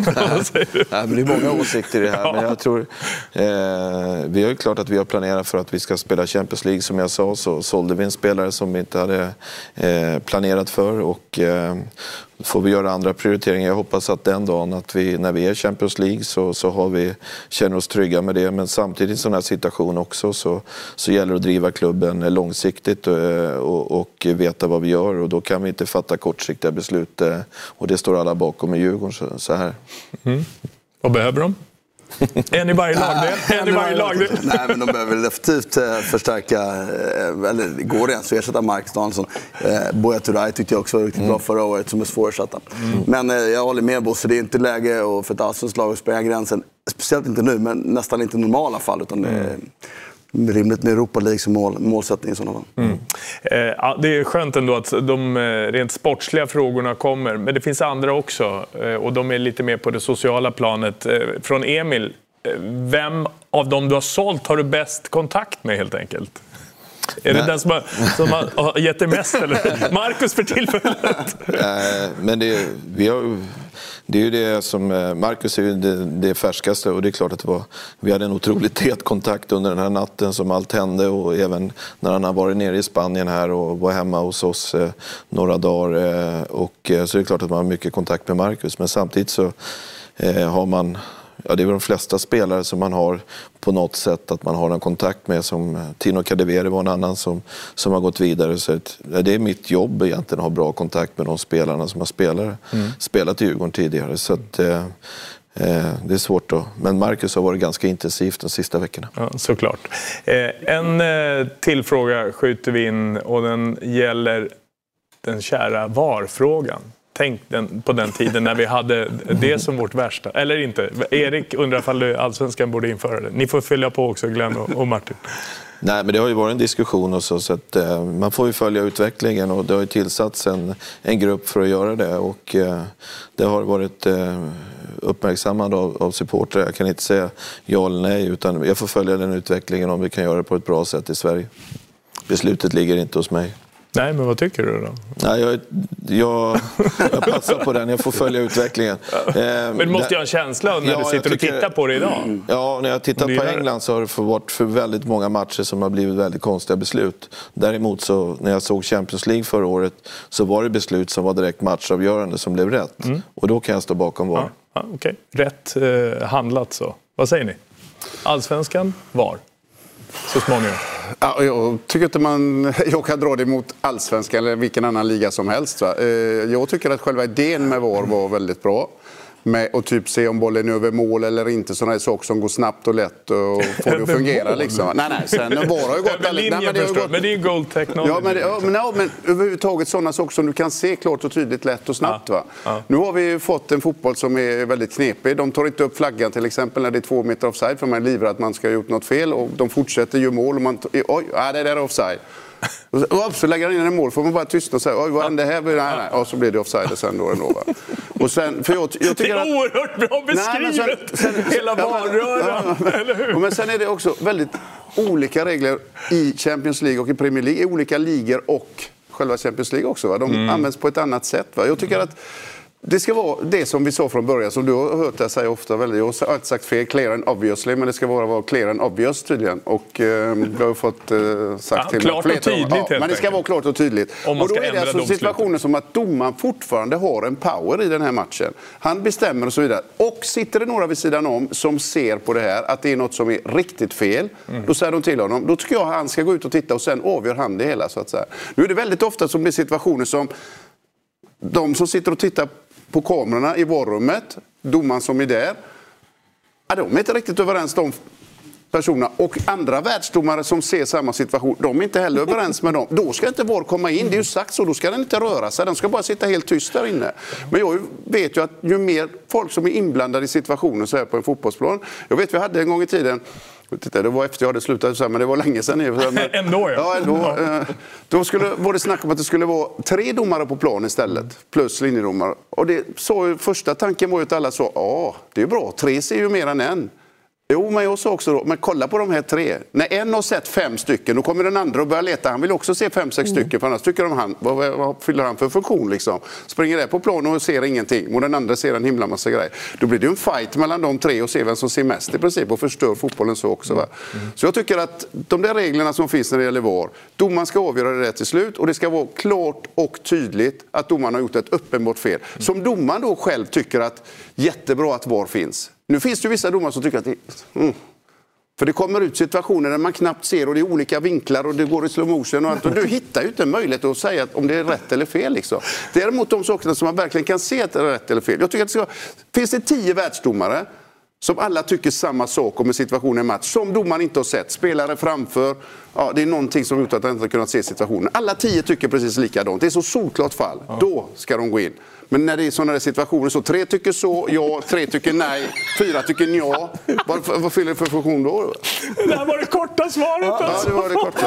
Nej, men det är många åsikter i det här. Ja. Men jag tror, eh, vi har ju klart att vi har planerat för att vi ska spela Champions League. Som jag sa så sålde vi en spelare som vi inte hade eh, planerat för. Och, eh, får vi göra andra prioriteringar. Jag hoppas att den dagen att vi, när vi är Champions League så, så har vi, känner oss trygga med det. Men samtidigt i sån här situation också så, så gäller det att driva klubben långsiktigt eh, och, och veta vad vi gör. Och då kan vi inte fatta kortsiktiga beslut. eh, Och det står alla bakom i Djurgården så, så här. Vad behöver de? En i varje lagdel? En i varje lagdel? Nej, men de behöver definitivt eh, förstärka, eh, eller det går ens att ersätta Mark Danielsson. Eh, Buya Turay tyckte jag också var riktigt bra förra året, som är svårersatta. Men eh, jag håller med Bosse, det är inte läge och för ett allsvenskt lag att spränga gränsen. Speciellt inte nu, men nästan inte i normala fall. Utan det är rimligt med Europa League som mål, målsättning i sådana fall. Eh, ja, det är skönt ändå att de eh, rent sportsliga frågorna kommer, men det finns andra också eh, och de är lite mer på det sociala planet. Eh, Från Emil, eh, vem av dem du har sålt har du bäst kontakt med helt enkelt? Är det Nej. den som har, som har gett dig mest? Eller? Marcus för tillfället? Eh, Men det, vi har, det är ju det som, eh, Marcus är ju det, det färskaste och det är klart att det var, vi hade en otroligt tät kontakt under den här natten som allt hände och även när han har varit nere i Spanien här och var hemma hos oss eh, några dagar. Eh, och, så är det klart att man har mycket kontakt med Marcus men samtidigt så har man Ja, det är de flesta spelare som man har på något sätt att man har en kontakt med. Som Tino Kadewere var en annan som, som har gått vidare. Så att, ja, det är mitt jobb egentligen att ha bra kontakt med de spelarna som har spelat, spelat i Djurgården tidigare. Så att, eh, eh, det är svårt då. Men Marcus har varit ganska intensivt de sista veckorna. Ja, såklart. Eh, en eh, till fråga skjuter vi in och den gäller den kära VAR-frågan. Tänk den, på den tiden när vi hade det som vårt värsta. Eller inte. Erik undrar om allsvenskan borde införa det. Ni får fylla på också, Glenn och, och Martin. Nej, men det har ju varit en diskussion och så, så att, eh, man får ju följa utvecklingen och det har ju tillsatts en, en grupp för att göra det och eh, det har varit eh, uppmärksammad av, av supportrar. Jag kan inte säga ja eller nej utan jag får följa den utvecklingen om vi kan göra det på ett bra sätt i Sverige. Beslutet ligger inte hos mig. Nej, men vad tycker du då? Nej, jag, jag, jag passar på den, jag får följa utvecklingen. Eh, Men du måste ju ha en känsla när Ja, du sitter och tycker- tittar på det idag. Ja, när jag tittar på. England så har det varit för väldigt många matcher som har blivit väldigt konstiga beslut. Däremot så när jag såg Champions League förra året så var det beslut som var direkt matchavgörande som blev rätt. Och då kan jag stå bakom VAR. Mm. Ja, Okej, rätt eh, handlat så. Vad säger ni? Allsvenskan, VAR. Så småningom. Ja, jag tycker inte man jag kan dra det mot allsvenskan eller vilken annan liga som helst. Va? Eh, jag tycker att själva idén med VAR var väldigt bra med att typ se om bollen är över mål eller inte. Sådana saker som går snabbt och lätt och får det att fungera. Liksom. Nej, nej, sen VAR har ju gått nej, men det gått- men det är ju gold technology. Ja, men, det- ja, men, ja, men överhuvudtaget sådana saker som du kan se klart och tydligt, lätt och snabbt. Va? Nu har vi ju fått en fotboll som är väldigt knepig. De tar inte upp flaggan till exempel när det är två meter offside för man är livrädd att man ska ha gjort något fel. Och de fortsätter ju mål och man... Oj, ja, det där är offside. Och så, lägger han in en mål får man bara tystna och säga oj vad hände här? Nej, nej. Och så blir det offside sen då ändå. Va? Och sen, för jag, jag Det tycker är att... oerhört bra Nej, men sen- beskrivet! sen- Hela valröran, ja, eller hur? Men sen är det också väldigt olika regler i Champions League och i Premier League. I olika ligor och själva Champions League också. Va? De Mm. används på ett annat sätt. Va? Jag tycker att det ska vara det som vi sa från början, som du har hört jag säga ofta. Väldigt, jag har inte sagt fel, clear and obviously, men det ska vara, vara clear and obvious tydligen. Och eh, det har jag fått eh, sagt Ja, till klart och tydligt, Ja, men det ska vara klart och tydligt. Om och då är det alltså domslutet. situationer som att domaren fortfarande har en power i den här matchen. Han bestämmer och så vidare. Och sitter det några vid sidan om som ser på det här, att det är något som är riktigt fel, Mm. då säger de till honom. Då tycker jag att han ska gå ut och titta och sen avgör han det hela. Så att säga. Nu är det väldigt ofta som det är situationer som de som sitter och tittar på kamerorna i varummet, domaren som är där, ja, de är inte riktigt överens de personerna. Och andra världsdomare som ser samma situation, de är inte heller överens med dem. Då ska inte VAR komma in, det är ju sagt så. Då ska den inte röra sig, den ska bara sitta helt tyst där inne. Men jag vet ju att ju mer folk som är inblandade i situationen så här på en fotbollsplan. Jag vet vi hade en gång i tiden Titta, det var efter jag hade slutat, men det var länge sedan. Men- Ändå, ja. ja. ändå. Eh, Då skulle, var det snack om att det skulle vara tre domare på plan istället, plus linjedomare. Och det, så, första tanken var ju att alla sa, ja, det är bra, tre ser ju mer än en. Jo, men jag sa också då, men kolla på de här tre. När en har sett fem stycken, då kommer den andra och börjar leta. Han vill också se fem, sex stycken, för annars tycker de han, vad, vad, fyller han för funktion liksom? Springer där på planen och ser ingenting, och den andra ser en himla massa grejer. Då blir det ju en fight mellan de tre och se vem som ser mest i princip och förstör fotbollen så också. Va? Så jag tycker att de där reglerna som finns när det gäller VAR, domaren ska avgöra det där till slut och det ska vara klart och tydligt att domaren har gjort ett uppenbart fel. Som domaren då själv tycker att jättebra att VAR finns. Nu finns det vissa domare som tycker att det mm. För det kommer ut situationer där man knappt ser och det är olika vinklar och det går i slow motion och allt. Och du hittar ju inte en möjlighet att säga om det är rätt eller fel. Liksom. Däremot de sakerna som man verkligen kan se att det är rätt eller fel. Jag tycker att det ska, finns det tio världsdomare som alla tycker samma sak om en situation i en match, som domaren inte har sett. Spelare framför, ja, det är någonting som gjort att han inte har kunnat se situationen. Alla tio tycker precis likadant. Det är så solklart fall. Då ska de gå in. Men när det är sådana situationer så tre tycker så, ja, tre tycker nej, fyra tycker ja. Vad, vad fyller det för funktion då? Det här var det korta svaret Ja, alltså. det var det korta.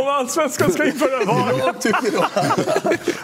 Om allsvenskan ska införa VAR. Jag tycker då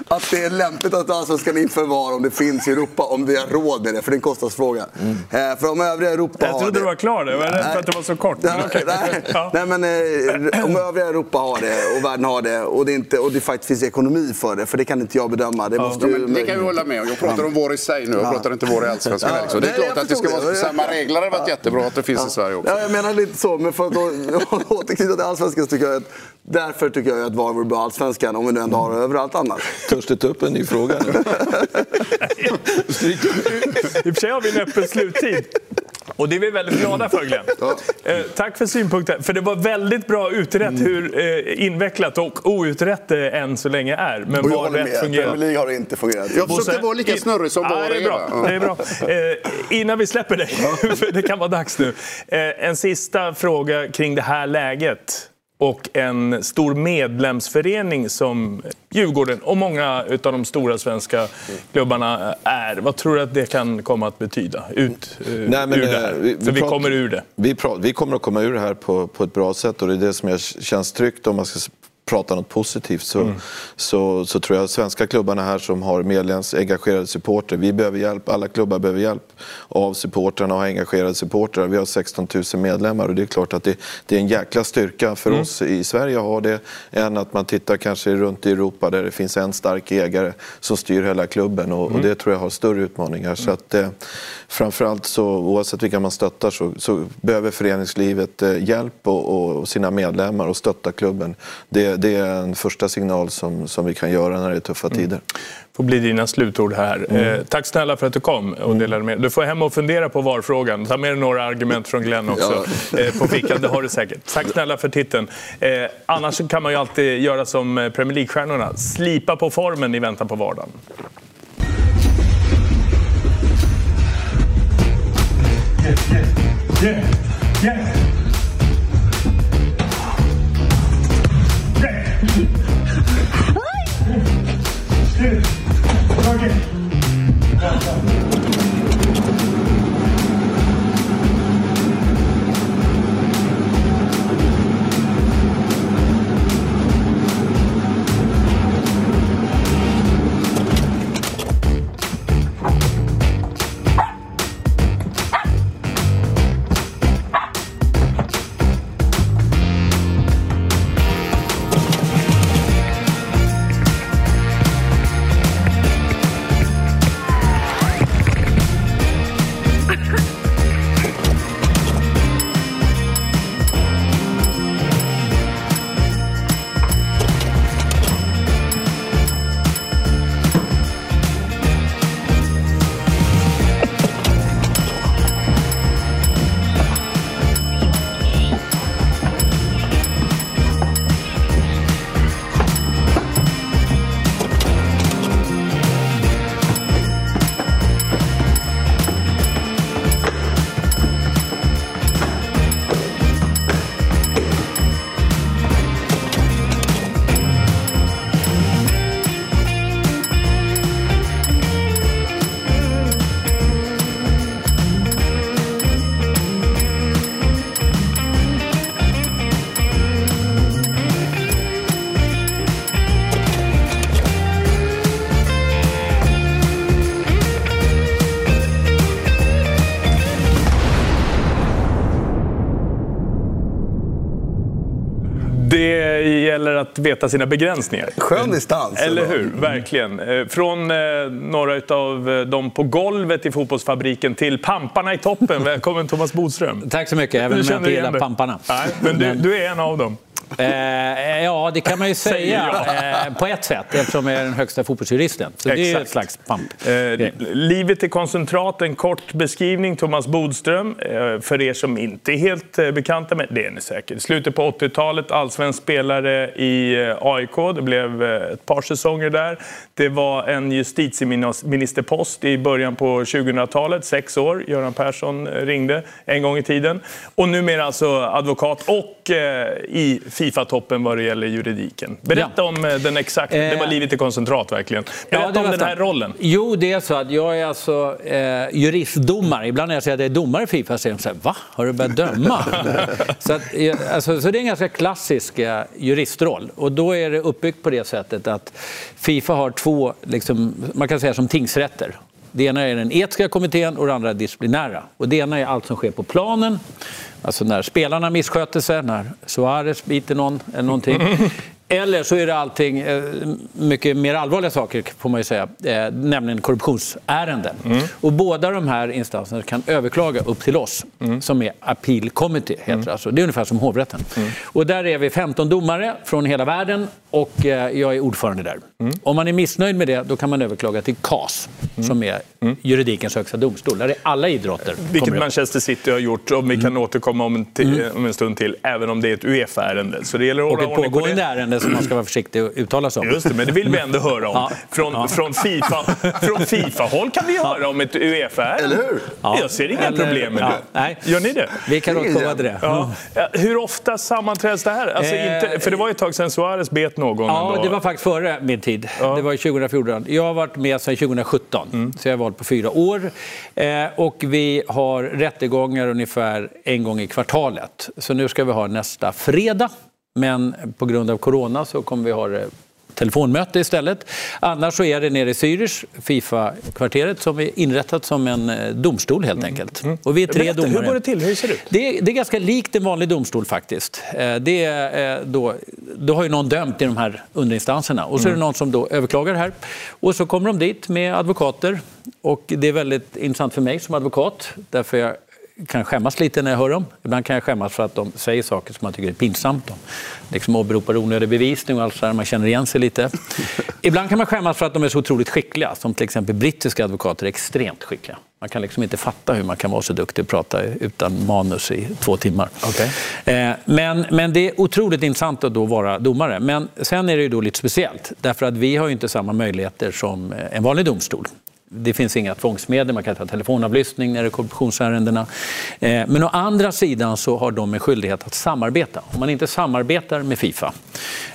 att det är lämpligt att allsvenskan inför VAR om det finns i Europa, om vi har råd med det, för det är en kostnadsfråga. Eh, för om övriga Europa Jag trodde du var klar där. Jag var rädd för att det var så kort. Nej, Men okej. nej, Ja. nej, men eh, om övriga Europa har det och världen har det och det, inte, och det faktiskt finns ekonomi för det, för det kan inte jag bedöma. Det måste Ja, ju, men det kan jag hålla med om. Jag pratar om VAR i sig nu, jag pratar inte VAR i allsvenskan. Ja. liksom. Det är Nej, klart att det ska vara samma regler. Det hade varit jättebra att det finns i Sverige också. Ja, jag menar lite så, men för att återknyta till allsvenskan så tycker jag att därför tycker jag att VAR vore bra i allsvenskan om vi nu ändå har det överallt annars. Törs du ta upp en ny fråga nu? I och för sig har vi en öppen sluttid. Och det är vi väldigt glada för Glenn. Eh, tack för synpunkten. För det var väldigt bra utrett hur eh, invecklat och outrett det än så länge är. Men Och jag var håller rätt med, Premier fungerar. League har inte fungerat. Jag försökte vara lika snurrig som Ja, VAR det är. Bra. va? Det är bra. Eh, innan vi släpper dig, för det kan vara dags nu. Eh, en sista fråga kring det här läget och en stor medlemsförening som Djurgården och många av de stora svenska klubbarna är. Vad tror du att det kan komma att betyda ut eh, Nej, men, ur det eh, här? vi- För vi pratar- kommer ur det. Vi, pra- vi kommer att komma ur det här på, på ett bra sätt och det är det som jag känns tryggt om man ska prata något positivt så, Mm. så, så tror jag att svenska klubbarna här som har medlemsengagerade supporter, vi behöver hjälp, alla klubbar behöver hjälp av supportrarna och engagerade supportrar. Vi har 16 000 medlemmar och det är klart att det, det är en jäkla styrka för Mm. oss i Sverige att ha det än att man tittar kanske runt i Europa där det finns en stark ägare som styr hela klubben och, Mm. och det tror jag har större utmaningar. Så att, eh, framförallt så oavsett vilka man stöttar så, så behöver föreningslivet eh, hjälp och, och sina medlemmar och stötta klubben. Det, det är en första signal som, som vi kan göra när det är tuffa Mm. tider. får bli dina slutord här. Mm. Eh, tack snälla för att du kom och delade med Du får hem och fundera på VAR-frågan. Ta med dig några argument från Glenn också eh, på fickan. Det har du säkert. Tack snälla för titeln. Eh, annars kan man ju alltid göra som eh, Premier League-stjärnorna. Slipa på formen i väntan på vardagen. Yeah. Yes. Det gäller att veta sina begränsningar. Skön distans. Eller hur? Verkligen. Eh, Från eh, några av dem på golvet i fotbollsfabriken till pamparna i toppen. Välkommen Thomas Bodström. Tack så mycket, även om jag inte gillar pamparna. Nej, men du, Men- du är en av dem. Eh, ja, det kan man ju säga eh, på ett sätt eftersom jag är den högsta fotbollsjuristen. Så det är ett slags pamp. Eh, livet i koncentrat, en kort beskrivning. Thomas Bodström, eh, för er som inte är helt eh, bekanta med, det är ni säkert. Slutet på 80-talet, allsvensk spelare i eh, AIK. Det blev ett par säsonger där. Det var en justitieministerpost i början på 2000-talet, sex år. Göran Persson ringde en gång i tiden. Och numera alltså advokat och i Fifa-toppen vad det gäller juridiken. Berätta Ja. om eh, den exakta, det var Eh, livet i koncentrat verkligen. Berätta det om den här rollen. Jo, det är så att jag är alltså eh, juristdomare. Ibland när jag säger att jag är domare i Fifa säger de så här, va? Har du börjat döma? så, att, eh, alltså, så det är en ganska klassisk eh, juristroll. Och då är det uppbyggt på det sättet att Fifa har två, liksom, man kan säga som tingsrätter. Det ena är den etiska kommittén och det andra är disciplinära. Och det ena är allt som sker på planen, alltså när spelarna missköter sig, när Suarez biter någon eller någonting. Eller så är det allting, eh, mycket mer allvarliga saker får man ju säga, eh, nämligen korruptionsärenden. Och båda de här instanserna kan överklaga upp till oss, som är Appeal Committee. Heter det. Alltså, det är ungefär som hovrätten. Och där är vi 15 domare från hela världen och eh, jag är ordförande där. Om man är missnöjd med det, då kan man överklaga till CAS, som är juridikens högsta domstol. Där är alla idrotter. Vilket. Manchester City har gjort och vi kan återkomma om en, till, om en stund till, även om det är ett Uefa-ärende. Så det gäller att hålla ordning på pågående det. som man ska vara försiktig att uttala sig om. Just det, men det vill vi ändå höra om. Ja. Från, Ja. från FIFA från FIFA-håll kan vi höra om ett Uefa-ärende. Eller hur? Ja. Jag ser inga Eller- problem med ja. det. Nej. Gör ni det? Vi kan återkomma till det. Hur ofta sammanträds det här? Alltså Eh, inte, för det var ett tag sedan Suarez bet någon. Ja, ändå. det var faktiskt före min tid. Det var 2014. Jag har varit med sedan 2017, Mm. så jag har varit på fyra år. Eh, och vi har rättegångar ungefär en gång i kvartalet. Så nu ska vi ha nästa fredag. Men på grund av corona så kommer vi ha det telefonmöte istället. Annars så är det nere i Zürich, Fifa-kvarteret, som är inrättat som en eh, domstol helt enkelt. Och vi är tre Mm. Berätta, domare. hur går det till? Hur ser det ut? Det är, det är ganska likt en vanlig domstol faktiskt. Eh, Det är, eh, då, då har ju någon dömt i de här underinstanserna och så är det någon som då överklagar här. Och så kommer de dit med advokater och det är väldigt intressant för mig som advokat därför jag kan skämmas lite när jag hör dem. Ibland kan jag skämmas för att de säger saker som man tycker är pinsamt. De liksom åberopar onödig bevisning och allt så där, man känner igen sig lite. Ibland kan man skämmas för att de är så otroligt skickliga, som till exempel brittiska advokater är extremt skickliga. Man kan liksom inte fatta hur man kan vara så duktig och prata utan manus i två timmar. Eh, Men, men det är otroligt intressant att då vara domare. Men sen är det ju då lite speciellt, därför att vi har ju inte samma möjligheter som eh, en vanlig domstol. Det finns inga tvångsmedel, man kan ta telefonavlyssning när det är korruptionsärendena. Eh, men å andra sidan så har de en skyldighet att samarbeta. Om man inte samarbetar med Fifa,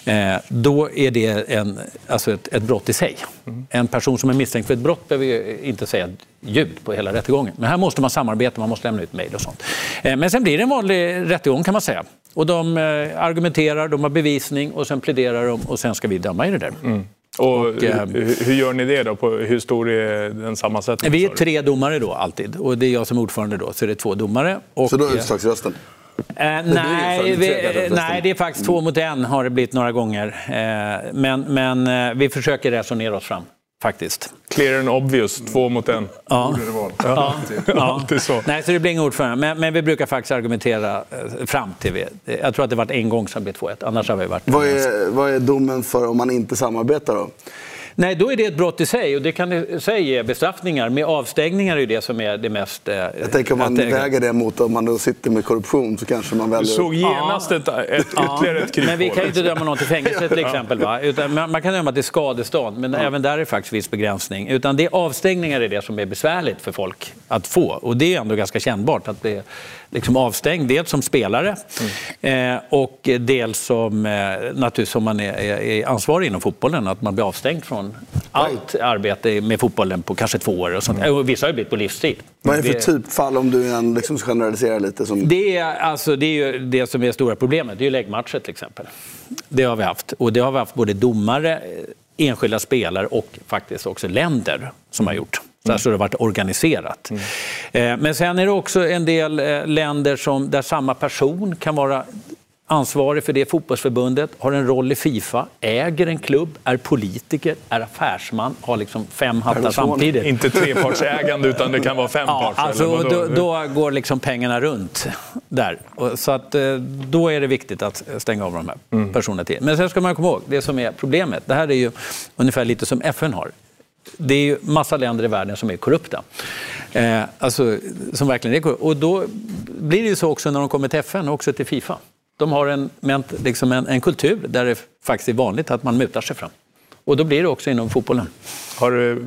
eh, då är det en, alltså ett, ett brott i sig. Mm. En person som är misstänkt för ett brott behöver inte säga ljud på hela rättegången. Men här måste man samarbeta, man måste lämna ut mejl och sånt. Eh, men sen blir det en vanlig rättegång kan man säga. Och de argumenterar, de har bevisning och sen pläderar de och sen ska vi döma i det där. Mm. Och, och eh, hur gör ni det då? På, hur stor är den sammansättningen? Vi är tre domare då alltid och det är jag som ordförande då, så det är två domare. Och, så då är utslagsrösten? Eh, nej, vi, nej, det är faktiskt två mot en har det blivit några gånger. Eh, men, men eh, vi försöker resonera oss fram faktiskt. Clear and obvious, två mot en. Ja. Det vara. Ja. ja. Alltid så. Nej, så det blir inga ordförande. Men, men, vi brukar faktiskt argumentera eh, fram till vi. Jag tror att det varit en gång som det blev 2-1. Annars har vi varit... Vad är, vad är domen för om man inte samarbetar då? Nej, då är det ett brott i sig och det kan i sig ge bestraffningar. Med avstängningar är det som är det mest... Eh, jag tänker om man väger det mot om man då sitter med korruption så kanske man väljer... Du såg genast ett, ett, ytterligare ett kryphål. Men vi kan ju inte döma någon till fängelse till exempel. Va? Utan man kan döma till skadestånd, men ja. även där är faktiskt viss begränsning. Utan det är avstängningar är det som är besvärligt för folk att få. Och det är ändå ganska kännbart att bli liksom avstängd. Dels som spelare mm. eh, och dels som, eh, naturligtvis som man är, är ansvarig inom fotbollen. Att man blir avstängd från allt arbete med fotbollen på kanske två år. Och sånt. Mm. vissa har ju blivit på livstid. Vad är det för typfall om du än liksom generaliserar lite? Som... Det, är, alltså, det är ju det som är stora problemet. Det är ju läggmatcher till exempel. Det har vi haft. Och det har vi haft både domare, enskilda spelare och faktiskt också länder som har gjort. Så här så det har varit organiserat. Mm. Eh, men sen är det också en del eh, länder som, där samma person kan vara ansvarig för det fotbollsförbundet, har en roll i Fifa, äger en klubb, är politiker, är affärsman, har liksom fem hattar samtidigt. Inte trepartsägande utan det kan vara femparts? Ja, alltså, då, då, går liksom pengarna runt där. Så att, eh, då är det viktigt att stänga av de här mm. personerna till. Men sen ska man komma ihåg, det som är problemet, det här är ju ungefär lite som FN har. Det är ju massa länder i världen som är korrupta. Eh, alltså, som verkligen är korrupta. Och då blir det ju så också när de kommer till FN och också till Fifa. De har en, liksom en, en kultur där det faktiskt är vanligt att man mutar sig fram. Och då blir det också inom fotbollen. Har du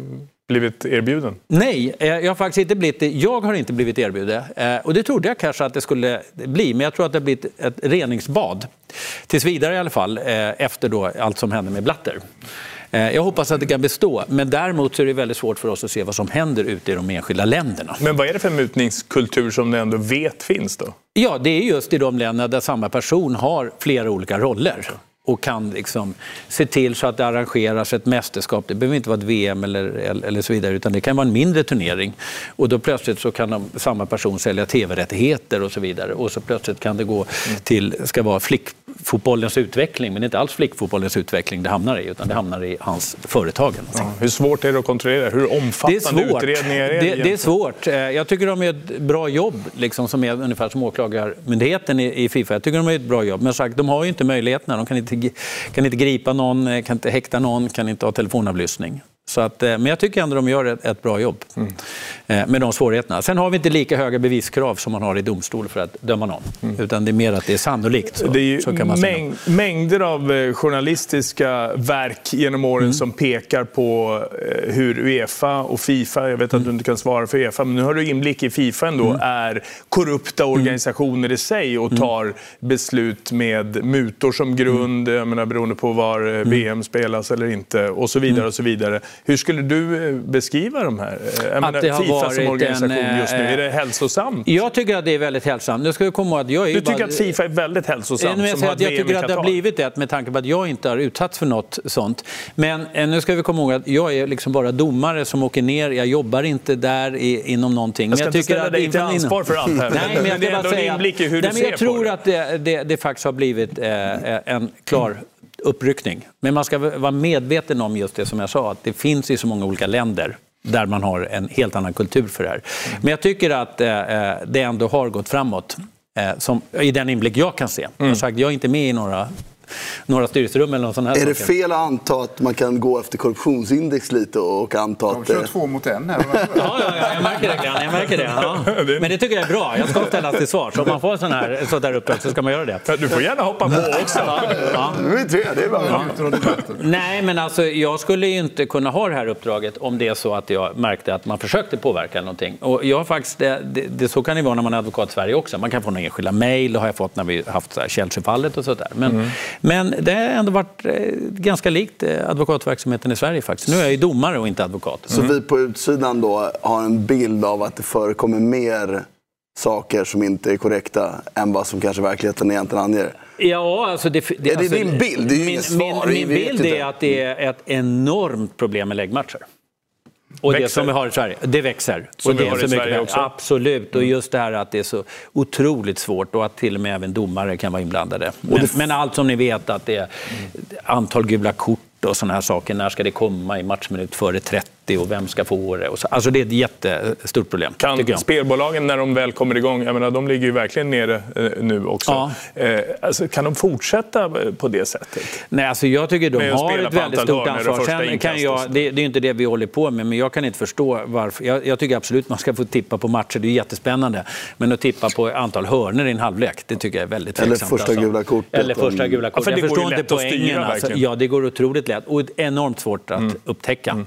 blivit erbjuden? Nej, eh, jag har faktiskt inte blivit det. Jag har inte blivit erbjuden. Eh, och det trodde jag kanske att det skulle bli, men jag tror att det har blivit ett reningsbad. Tills vidare i alla fall, eh, efter då allt som hände med Blatter. Eh, jag hoppas att det kan bestå, men däremot är det väldigt svårt för oss att se vad som händer ute i de enskilda länderna. Men vad är det för mutningskultur som du ändå vet finns då? Ja, det är just i de länderna där samma person har flera olika roller och kan liksom se till så att det arrangeras ett mästerskap. Det behöver inte vara ett VM eller, eller så vidare, utan det kan vara en mindre turnering. Och då plötsligt så kan de, samma person sälja tv-rättigheter och så vidare. Och så plötsligt kan det gå till, ska vara flickfotbollens utveckling, men det är inte alls flickfotbollens utveckling det hamnar i, utan det hamnar i hans företag. Ja, hur svårt är det att kontrollera? Hur omfattande det är utredningar är det? Det, det är svårt. Eh, jag tycker de gör ett bra jobb, liksom, som är ungefär som åklagarmyndigheten i, i Fifa. Jag tycker de gör ett bra jobb, men sagt, de har ju inte möjligheterna. De kan inte kan inte gripa någon, eh, kan inte häkta någon, kan inte ha telefonavlyssning. Så att, eh, men jag tycker ändå de gör ett, ett bra jobb mm. Eh, med de svårigheterna. Sen har vi inte lika höga beviskrav som man har i domstol för att döma någon. Mm. Utan det är mer att det är sannolikt. Så, det är ju mäng mängder av journalistiska verk genom åren mm. som pekar på hur Uefa och Fifa, jag vet att du mm. inte kan svara för Uefa, men nu har du inblick i Fifa ändå, mm. är korrupta mm. organisationer i sig och tar beslut med mutor som grund, jag menar, beroende på var VM spelas eller inte och så vidare. och så vidare. Hur skulle du eh, beskriva de här? Eh, jag att menar, Fifa som organisation en, just nu, är det eh, hälsosamt? Jag tycker att det är väldigt hälsosamt. Nu ska vi komma att jag är du tycker bara... att Fifa är väldigt hälsosamt? Jag, jag, jag tycker att det har blivit det med tanke på att jag inte har utsatts för något sånt. Men nu ska vi komma ihåg att jag är liksom bara domare som åker ner. Jag jobbar inte där i, inom någonting. Jag ska men jag inte ställa dig till ansvar för allt här. Nej, men, jag det är ändå en inblick i hur nej, du ser på det. Jag tror att det, det, det faktiskt har blivit eh, en klar uppryckning. Men man ska vara medveten om just det som jag sa, att det finns i så många olika länder där man har en helt annan kultur för det här. Men jag tycker att eh, eh, det ändå har gått framåt, eh, som, i den inblick jag kan se. Mm. Jag, sagt, jag är inte med i några några styrelserum eller någon sån här Är det saker. fel att anta att man kan gå efter korruptionsindex lite och anta De att... kör eh, två mot en här. Ja, ja, ja, jag märker det. Jag märker det. Ja. Men det tycker jag är bra. Jag ska ställas till svar. Så om man får en sån här, sånt där uppdrag så ska man göra det. Du får gärna hoppa på också. Ja. Nu är vi tre, det är bra. Nej, men alltså, jag skulle ju inte kunna ha det här uppdraget om det är så att jag märkte att man försökte påverka någonting. Och jag har faktiskt, det, det, det, så kan det vara när man är advokat i Sverige också. Man kan få några enskilda mejl, det har jag fått när vi haft så här Chelsea-fallet och sådär. Men, men det har ändå varit eh, ganska likt eh, advokatverksamheten i Sverige faktiskt. Nu är jag ju domare och inte advokat. Så vi på utsidan då har en bild av att det förekommer mer saker som inte är korrekta än vad som kanske verkligheten egentligen anger. Ja, alltså det, det, Är det alltså, din bild? Det är ju min, inget svar. Min, min bild är att det är ett enormt problem med läggmatcher. Och det Växer. som vi har i Sverige, det växer. Som och det vi är har så i mycket Sverige också. Mm. Absolut, och just det här att det är så otroligt svårt och att till och med även domare kan vara inblandade. Men, men allt som ni vet att det är antal gula kort och sådana här saker. När ska det komma i matchminut före 30 och vem ska få det? Och så. Alltså det är ett jättestort problem, Kan jag. spelbolagen när de väl kommer igång, jag menar, de ligger ju verkligen nere eh, nu också. Ja. Eh, alltså, kan de fortsätta eh, på det sättet? Nej, alltså jag tycker de har ett väldigt stort ansvar. Sen kan jag, det, det är inte det vi håller på med, men jag kan inte förstå varför. Jag, jag tycker absolut man ska få tippa på matcher, det är jättespännande. Men att tippa på antal hörnor i en halvlek, det tycker jag är väldigt Eller tveksamt. första gula kortet. Eller första gula Ja, för kortet. det jag förstår inte att styra, poängen. Alltså. Ja, det går otroligt lätt och enormt svårt att upptäcka.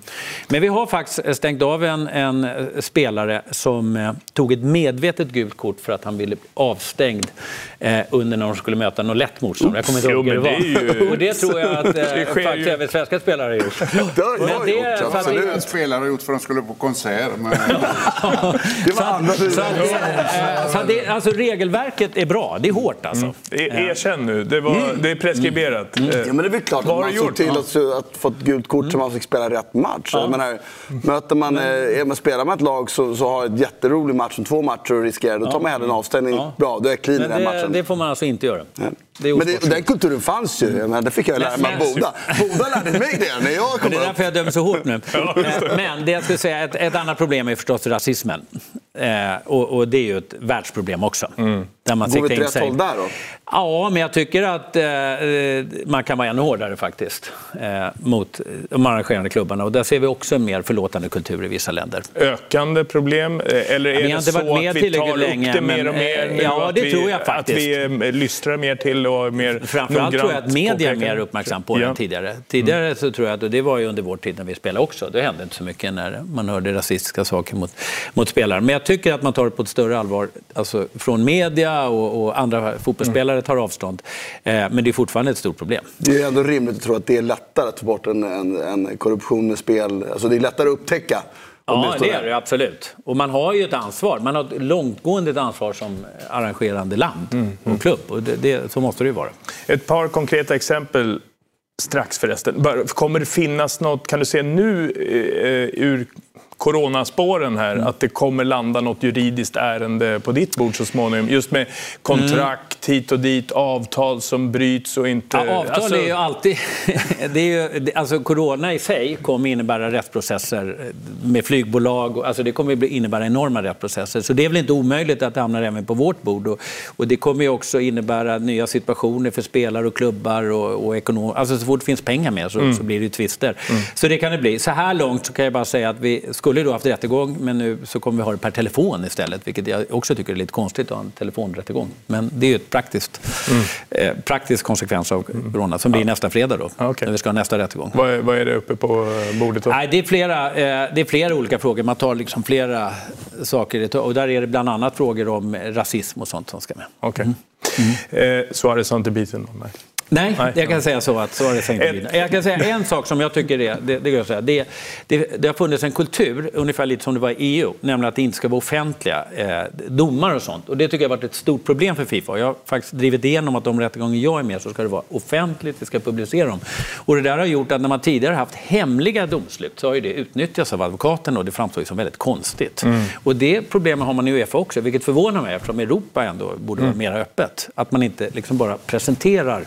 Men vi har faktiskt stängt av en, en eh, spelare som eh, tog ett medvetet gult kort för att han ville bli avstängd eh, under när de skulle möta något lätt motstånd. Jag kommer inte ihåg Jo, hur det var. det är ju- Och det tror jag att eh, faktiskt ju. även svenska spelare har gjort. Det har jag det- gjort. så att absolut. Det har spelare har gjort för att de skulle på konsert. Men... Det var andra Så, att det, eh, så att det, alltså, regelverket är bra, det är hårt alltså. E- Erkänn nu, det, var, det är preskriberat. Eh, Ja, men det är väl klart Vad att har man såg gjort? till Ja. att, att få ett gult kort så man fick spela rätt match. Jag menar, möter man, eh, man spelar med ett lag så, så har ett jätterolig match som två matcher och riskerar, då tar man hellre en avstängning. Ja. Bra, då är jag clean i Men den matchen. det får man alltså inte göra. Ja. Det men det, den kulturen fanns ju. Menar, det fick jag lära mig av Men- Boda. Boda lärde mig det när jag Men kom det är därför jag dömer så hårt nu. Eh, Men det jag skulle säga, ett, ett annat problem är förstås rasismen. Eh, och, och det är ju ett världsproblem också. Där man Går vi åt rätt sig. håll där då? Ja, men jag tycker att eh, man kan vara ännu hårdare faktiskt eh, mot de arrangerande klubbarna. Och där ser vi också en mer förlåtande kultur i vissa länder. Ökande problem? eh, Eller är har det så varit med att vi tar länge, upp det mer men, och mer eh, nu? ja, att det vi, tror jag faktiskt. Att vi lystrar mer till och mer Framförallt tror jag att media är mer uppmärksam på det Ja. än tidigare. Tidigare så tror jag att, och det var ju under vår tid när vi spelade också, det hände inte så mycket när man hörde rasistiska saker mot, mot spelare. Men jag tycker att man tar det på ett större allvar alltså från media och, och andra fotbollsspelare tar avstånd. Eh, men det är fortfarande ett stort problem. Det är ändå rimligt att tro att det är lättare att få bort en, en, en korruption med spel. Alltså det är lättare att upptäcka. Ja, det är det absolut. Och man har ju ett ansvar. Man har ett långtgående ansvar som arrangerande land och klubb. Och det, det, så måste det ju vara. Ett par konkreta exempel strax förresten. Kommer det finnas något, kan du se nu eh, ur coronaspåren här, Mm. att det kommer landa något juridiskt ärende på ditt bord så småningom? Just med kontrakt hit och dit, avtal som bryts och inte... Ja, avtal alltså- är ju alltid... det är ju, alltså, corona i sig kommer innebära rättsprocesser med flygbolag. Alltså, det kommer innebära enorma rättsprocesser. Så det är väl inte omöjligt att det hamnar även på vårt bord. Och, och det kommer ju också innebära nya situationer för spelare och klubbar. Och, och ekonom... alltså, så fort det finns pengar med så, Mm. så blir det ju tvister. Så det kan det bli. Så här långt så kan jag bara säga att vi skulle då haft rättegång men nu så kommer vi ha det per telefon istället. Vilket jag också tycker är lite konstigt att ha en telefonrättegång. Men det är ju ett praktiskt, eh, praktisk konsekvens av corona som blir nästa fredag då. Ja, okej. När vi ska ha nästa rättegång. Vad är, vad är det uppe på eh, bordet? Då? Nej, det, är flera, eh, det är flera olika frågor. Man tar liksom flera saker. Och där är det bland annat frågor om rasism och sånt som ska med. Okej. Eh, Suarez har inte bitit någon? Nej. Nej, Nej. jag kan säga så att så har det blivit. Jag kan säga en sak som jag tycker är, det, det, jag säga, det, det, det har funnits en kultur, ungefär lite som det var i EU, nämligen att det inte ska vara offentliga eh, domar och sånt. Och det tycker jag har varit ett stort problem för Fifa. Jag har faktiskt drivit igenom att de rättegångar jag är med så ska det vara offentligt, vi ska publicera dem. Och det där har gjort att när man tidigare haft hemliga domslut så har ju det utnyttjats av advokaten och det framstår ju som väldigt konstigt. Och det problemet har man i Uefa också, vilket förvånar mig eftersom Europa ändå borde vara mer öppet. Att man inte liksom bara presenterar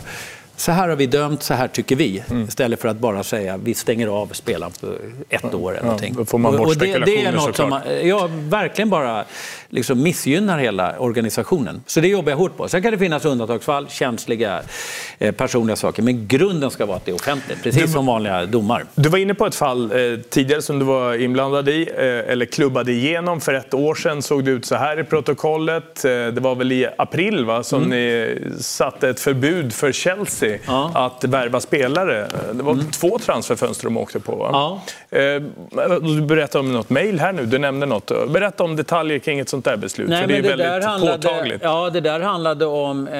så här har vi dömt, så här tycker vi. Mm. Istället för att bara säga vi stänger av spelaren på ett år eller någonting. Ja, då får man bort och det, det är något som man, ja, verkligen bara liksom missgynnar hela organisationen. Så det jobbar jag hårt på. Sen kan det finnas undantagsfall, känsliga eh, personliga saker. Men grunden ska vara att det är offentligt, precis du, som vanliga domar. Du var inne på ett fall eh, tidigare som du var inblandad i, eh, eller klubbade igenom. För ett år sedan såg det ut så här i protokollet. Eh, det var väl i april va, som mm. ni satte ett förbud för Chelsea ja. att värva spelare. Det var mm. två transferfönster de åkte på. Ja. Eh, du berättade om något mejl här nu, du nämnde något. Berätta om detaljer kring ett sånt där beslut, Nej, för det är det väldigt handlade, påtagligt. Ja, det där handlade om... Eh,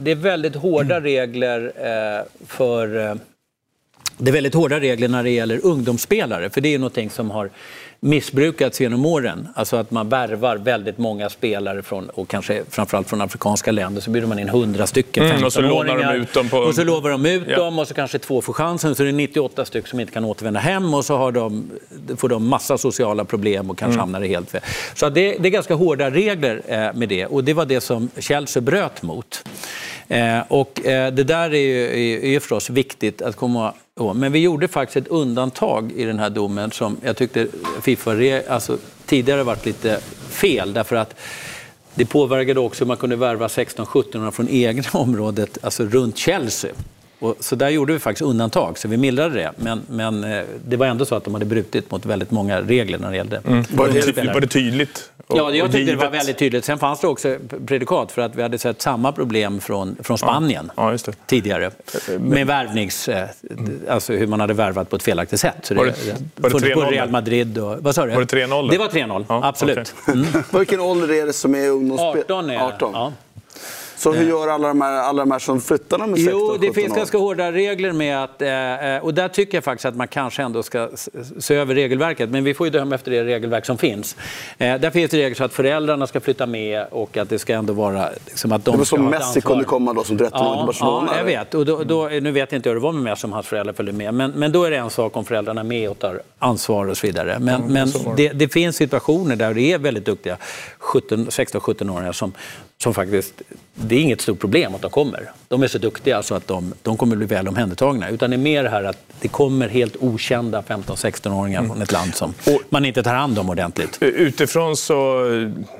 det är väldigt hårda regler eh, för... Eh, det är väldigt hårda regler när det gäller ungdomsspelare, för det är någonting som har missbrukats genom åren. Alltså att man värvar väldigt många spelare från, och kanske framförallt från afrikanska länder. Så bjuder man in 100 stycken 15-åringar. Mm, och så lånar de ut dem. På... Och så lovar de ut ja. dem och så kanske två får chansen. Så det är 98 stycken som inte kan återvända hem och så de, får de massa sociala problem och kanske mm. hamnar i helt fel. Så det, det, är ganska hårda regler eh, med det och det var det som Chelsea bröt mot. Eh, och eh, det där är ju, är förstås viktigt att komma men vi gjorde faktiskt ett undantag i den här domen som jag tyckte Fifa alltså, tidigare varit lite fel därför att det påverkade också hur man kunde värva 16-17 från egna området, alltså runt Chelsea. Och, så där gjorde vi faktiskt undantag, så vi mildrade det. Men, men eh, det var ändå så att de hade brutit mot väldigt många regler när det gällde mm. var, det, var det tydligt? Ja, jag tyckte det var väldigt tydligt. Sen fanns det också predikat för att vi hade sett samma problem från, från Spanien ja. Ja, tidigare. Med värvnings... Eh, alltså hur man hade värvat på ett felaktigt sätt. Så var det, var det 3-0? Real Madrid och... Vad sa du? Var det 3-0? Det var 3-0, ja, absolut. Okay. Mm. Vilken ålder är det som är ungdomsspel? 18 är 18. Ja. Så hur gör alla de här, alla de här som flyttar när de är 16 Jo, det finns år? ganska hårda regler med att... Eh, eh, och där tycker jag faktiskt att man kanske ändå ska se över regelverket. Men vi får ju döma efter det regelverk som finns. Eh, där finns det regler så att föräldrarna ska flytta med och att det ska ändå vara... Liksom att de det var som Messi kunde komma då som 13 ja, till Barcelona? Ja, jag vet. Och då, då, nu vet jag inte hur det var med Messi om hans föräldrar följde med. Men, men då är det en sak om föräldrarna är med och tar ansvar och så vidare. Men, mm, men det, det, finns situationer där det är väldigt duktiga 16-17-åringar som, som faktiskt, det är inget stort problem att de kommer. De är så duktiga så att de, de kommer bli väl omhändertagna. Utan det är mer här att det kommer helt okända 15-16-åringar mm. från ett land som och, man inte tar hand om ordentligt. Utifrån så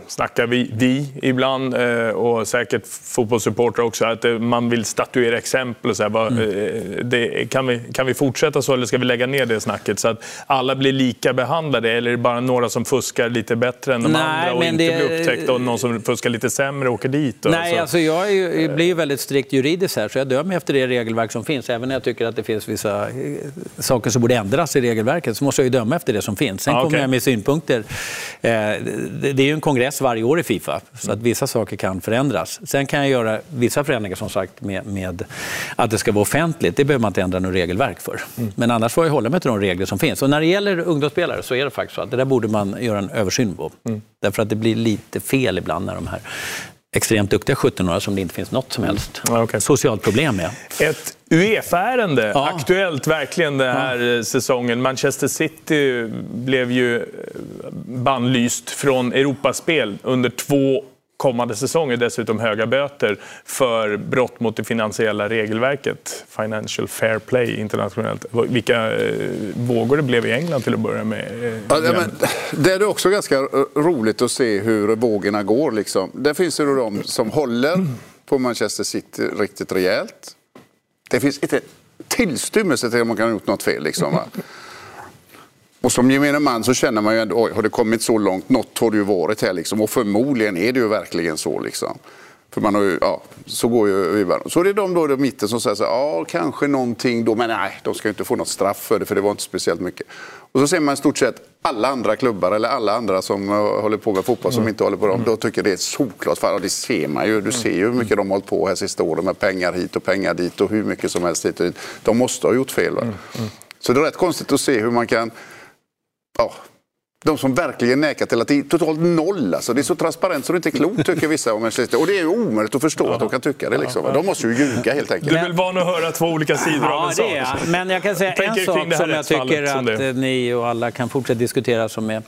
snackar vi, vi ibland eh, och säkert fotbollssupportrar också att eh, man vill statuera exempel. Och så här, mm. Eh, det, kan, vi, kan vi fortsätta så eller ska vi lägga ner det snacket så att alla blir lika behandlade? Eller är det bara några som fuskar lite bättre än de Nej, andra och inte det... blir upptäckta och någon som fuskar lite sämre åker dit? Nej, alltså jag ju, blir ju väldigt strikt juridiskt här så jag dömer efter det regelverk som finns. Även när jag tycker att det finns vissa saker som borde ändras i regelverket så måste jag ju döma efter det som finns. Sen ah, okay. kommer jag med synpunkter. Det är ju en kongress varje år i Fifa, så att vissa saker kan förändras. Sen kan jag göra vissa förändringar som sagt med, med att det ska vara offentligt. Det behöver man inte ändra något regelverk för. Mm. Men annars får jag hålla mig till de regler som finns. Och när det gäller ungdomsspelare så är det faktiskt så att det där borde man göra en översyn på. Mm. Därför att det blir lite fel ibland när de här extremt duktiga 17-åringar som det inte finns något som helst mm. okay. socialt problem med. Ett Uefa-ärende, ja. aktuellt verkligen den här ja. säsongen. Manchester City blev ju bannlyst från Europaspel under två kommande säsonger dessutom höga böter för brott mot det finansiella regelverket. Financial Fair Play internationellt. Vilka eh, vågor det blev i England till att börja med. Eh, ja, men, det är också ganska roligt att se hur vågorna går. Liksom. Där finns det de som håller på Manchester City riktigt rejält. Det finns inte tillstymmelse till att man kan ha gjort något fel. Liksom, och som gemene man så känner man ju ändå, oj, har det kommit så långt? Något har det ju varit här liksom. Och förmodligen är det ju verkligen så liksom. För man har ju, ja, så går ju Så är det de då i mitten som säger så här, ja, kanske någonting då, men nej, de ska inte få något straff för det, för det var inte speciellt mycket. Och så ser man i stort sett alla andra klubbar eller alla andra som håller på med fotboll som mm. inte håller på dem. Mm. Då tycker det är ett solklart fall. Och det ser man ju. Du mm. ser ju hur mycket de har hållit på här sista åren med pengar hit och pengar dit och hur mycket som helst hit och dit. De måste ha gjort fel. Va? Mm. Så det är rätt konstigt att se hur man kan ja, de som verkligen nekar till att det är totalt noll. Alltså. Det är så transparent så det inte är klokt tycker vissa om Manchester Och det är ju omöjligt att förstå att de kan tycka det. Liksom. De måste ju ljuga helt enkelt. Du är väl van att höra två olika sidor ja, av en sak? det är jag. Men jag kan säga Tänker en sak som jag tycker som att ni och alla kan fortsätta diskutera som är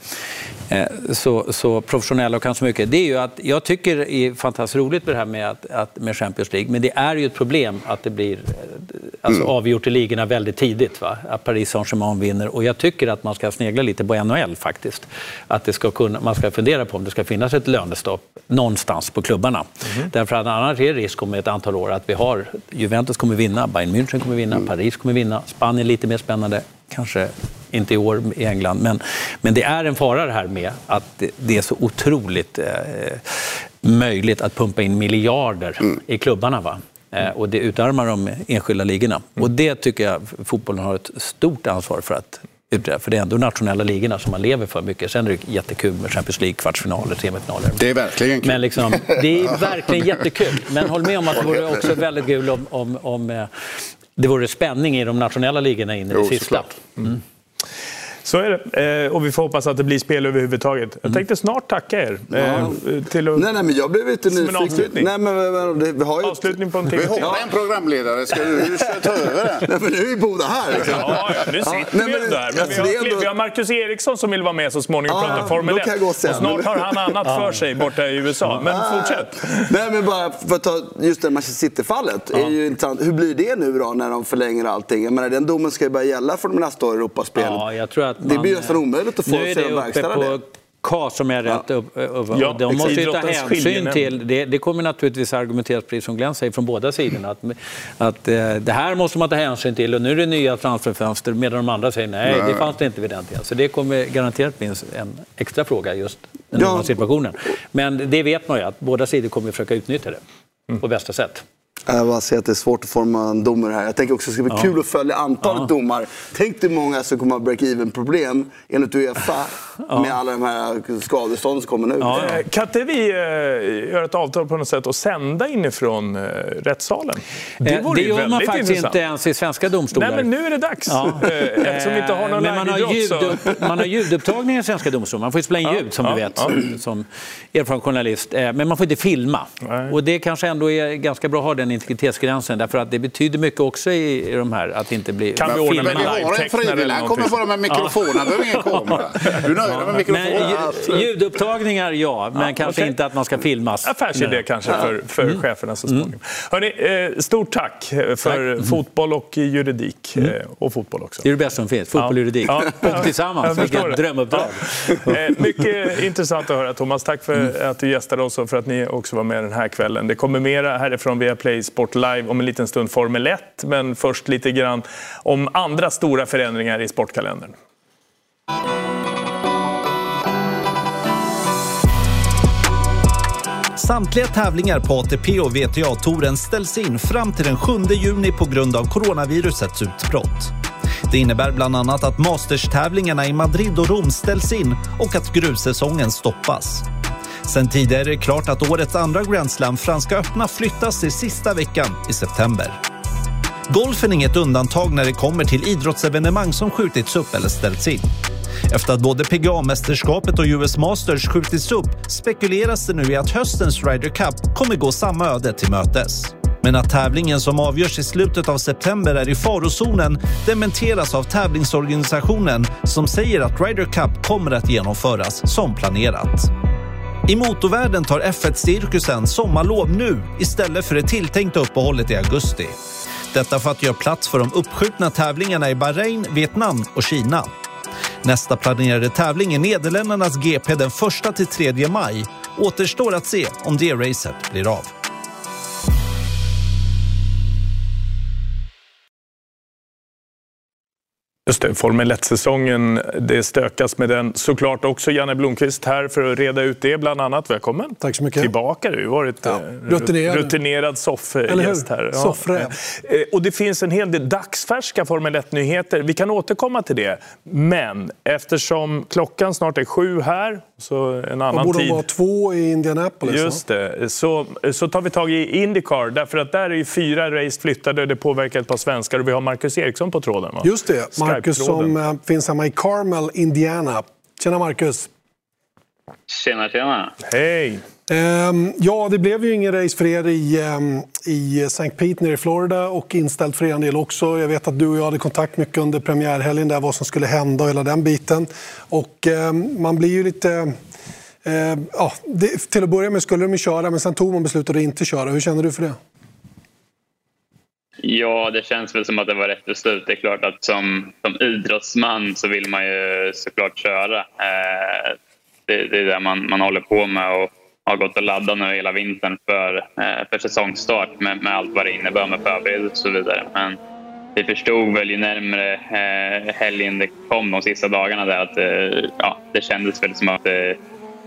eh, så, så professionella och kan så mycket. Det är ju att jag tycker det är fantastiskt roligt med det här med, att, att, med Champions League. Men det är ju ett problem att det blir eh, alltså avgjort i ligorna väldigt tidigt. Va? Att Paris Saint-Germain vinner. Och jag tycker att man ska snegla lite på NHL faktiskt. Att det ska kunna, man ska fundera på om det ska finnas ett lönestopp någonstans på klubbarna. Därför att annars är det risk om ett antal år att vi har Juventus kommer vinna, Bayern München kommer vinna, Paris kommer vinna, Spanien lite mer spännande, kanske inte i år i England. Men, men det är en fara det här med att det, det är så otroligt eh, möjligt att pumpa in miljarder i klubbarna. Va? Eh, Och det utarmar de enskilda ligorna. Och det tycker jag fotbollen har ett stort ansvar för att. För det är ändå nationella ligorna som man lever för mycket. Sen är det jättekul med Champions League, kvartsfinaler, semifinaler. Det är verkligen kul. Men liksom, det är verkligen jättekul. Men håll med om att det vore också väldigt kul om, om, om eh, det vore spänning i de nationella ligorna in i det Jo, sista. Så är det. Eh, Och vi får hoppas att det blir spel överhuvudtaget. Jag tänkte snart tacka er. eh, Till att... Nej, nej, men jag blev lite Som en nyfiken. avslutning. Nej, men, men, men, vi har ju... Avslutning på en Vi timme till. har en programledare. Ska du, du ska ta över det? Nej, men nu är vi båda här. Liksom. Ja, ja, nu sitter nej, vi men- ändå där. Men vi, har, det är ändå- vi har Marcus Eriksson som vill vara med så småningom och Ja, prata Formel då 1. kan jag gå sen. Och snart har han annat för sig borta i USA. Men fortsätt. Nej, men bara för att ta just det Manchester City-fallet. är ju intressant. Hur blir det nu då när de förlänger allting? Jag menar, den domen ska ju börja gälla från nästa år i Europaspel. Ja, jag tror att det man, blir nästan omöjligt att få Nu är se det dem uppe verkställa på det. KAS som är rätt upp, upp, Ja, och De måste ju ta hänsyn till, det, det kommer naturligtvis argumenteras precis som Glenn säger från båda sidorna, att, att eh, det här måste man ta hänsyn till och nu är det nya transferfönster medan de andra säger nej, det fanns det inte vid den tiden. Så det kommer garanterat bli en extra fråga just den Ja. ja. situationen. Men det vet man ju att båda sidor kommer att försöka utnyttja det Mm. på bästa sätt. Jag bara ser att det är svårt att forma en domare här. Jag tänker också att det ska bli kul att följa antalet domar. Tänk dig många som kommer ha break-even-problem enligt Uefa med alla de här skadestånd som kommer nu. Eh, Kan inte vi eh, göra ett avtal på något sätt och sända inifrån eh, rättssalen? Det, vore det ju gör man faktiskt intressant. inte ens i svenska domstolar. Nej, men nu är det dags. Ja. Eh, Eftersom vi inte har någon Men man har, så... ljudupp, man har ljudupptagningar i svenska domstolar. Man får ju spela in Ja, ljud som ja, du vet, ja. som erfaren journalist. Eh, Men man får inte filma. Nej. Och det kanske ändå är ganska bra att ha den integritetsgränsen. Därför att det betyder mycket också i, i de här att inte bli Kan vi ordna Men med vi har en frivillig. Han kommer bara med mikrofon. Han behöver ingen kamera. Du är nöjd med Men mikrofon? lju- ljudupptagningar, ja. Men kanske okej. inte att man ska filmas. Affärsidé kanske för, för Mm. cheferna så småningom. Hörrni, eh, stort tack för fotboll och juridik. Eh, och fotboll också. Det är det bästa som finns. Fotboll och juridik. Ja. Och tillsammans. Vilket drömuppdrag. Ja. Eh, Mycket intressant att höra Thomas. Tack för att du gästade oss och för att ni också var med den här kvällen. Det kommer mera härifrån via Play Sport Live om en liten stund Formel 1. Men först lite grann om andra stora förändringar i sportkalendern. Samtliga tävlingar på ATP och WTA-touren ställs in fram till den 7 juni på grund av coronavirusets utbrott. Det innebär bland annat att Masters-tävlingarna i Madrid och Rom ställs in och att grussäsongen stoppas. Sen tidigare är det klart att årets andra Grand Slam, Franska öppna, flyttas till sista veckan i september. Golfen är inget undantag när det kommer till idrottsevenemang som skjutits upp eller ställts in. Efter att både PGA-mästerskapet och US Masters skjutits upp spekuleras det nu i att höstens Ryder Cup kommer gå samma öde till mötes. Men att tävlingen som avgörs i slutet av september är i farozonen dementeras av tävlingsorganisationen som säger att Ryder Cup kommer att genomföras som planerat. I motorvärlden tar F1-cirkusen sommarlov nu istället för det tilltänkta uppehållet i augusti. Detta för att göra plats för de uppskjutna tävlingarna i Bahrain, Vietnam och Kina. Nästa planerade tävling är Nederländernas GP den 1-3 maj. Återstår att se om det racet blir av. Just det, Formel 1-säsongen, det stökas med den såklart också. Janne Blomqvist här för att reda ut det bland annat. Välkommen Tack så mycket. tillbaka. Du har varit Ja, eh, rutinerad. rutinerad soffgäst här. Soffräv. Eh, Och det finns en hel del dagsfärska Formel 1-nyheter. Vi kan återkomma till det. Men eftersom klockan snart är sju här, så en Och annan borde tid. de vara två i Indianapolis? Just det. Så, så tar vi tag i Indycar, därför att där är ju fyra race flyttade och det påverkar ett par svenskar. Och vi har Marcus Eriksson på tråden. Va? Just det. Marcus som eh, finns hemma i Carmel, Indiana. Tjena Marcus! Tjena, tjena! Hej! Um, ja, det blev ju ingen race för er i, um, i St. Pete nere i Florida och inställt för er del också. Jag vet att du och jag hade kontakt mycket under premiärhelgen där vad som skulle hända och hela den biten. Och um, man blir ju lite... Uh, ja, till att börja med skulle de ju köra men sen tog man beslutet att inte köra. Hur känner du för det? Ja, det känns väl som att det var rätt beslut. Det är klart att som, som idrottsman så vill man ju såklart köra. Eh, det, det, är det man, man håller på med och har gått och laddat nu hela vintern för, eh, för säsongstart med, med allt vad det innebär med förberedelser och så vidare. Men vi förstod väl ju närmre eh, helgen det kom de sista dagarna där att eh, ja, det kändes väl som att det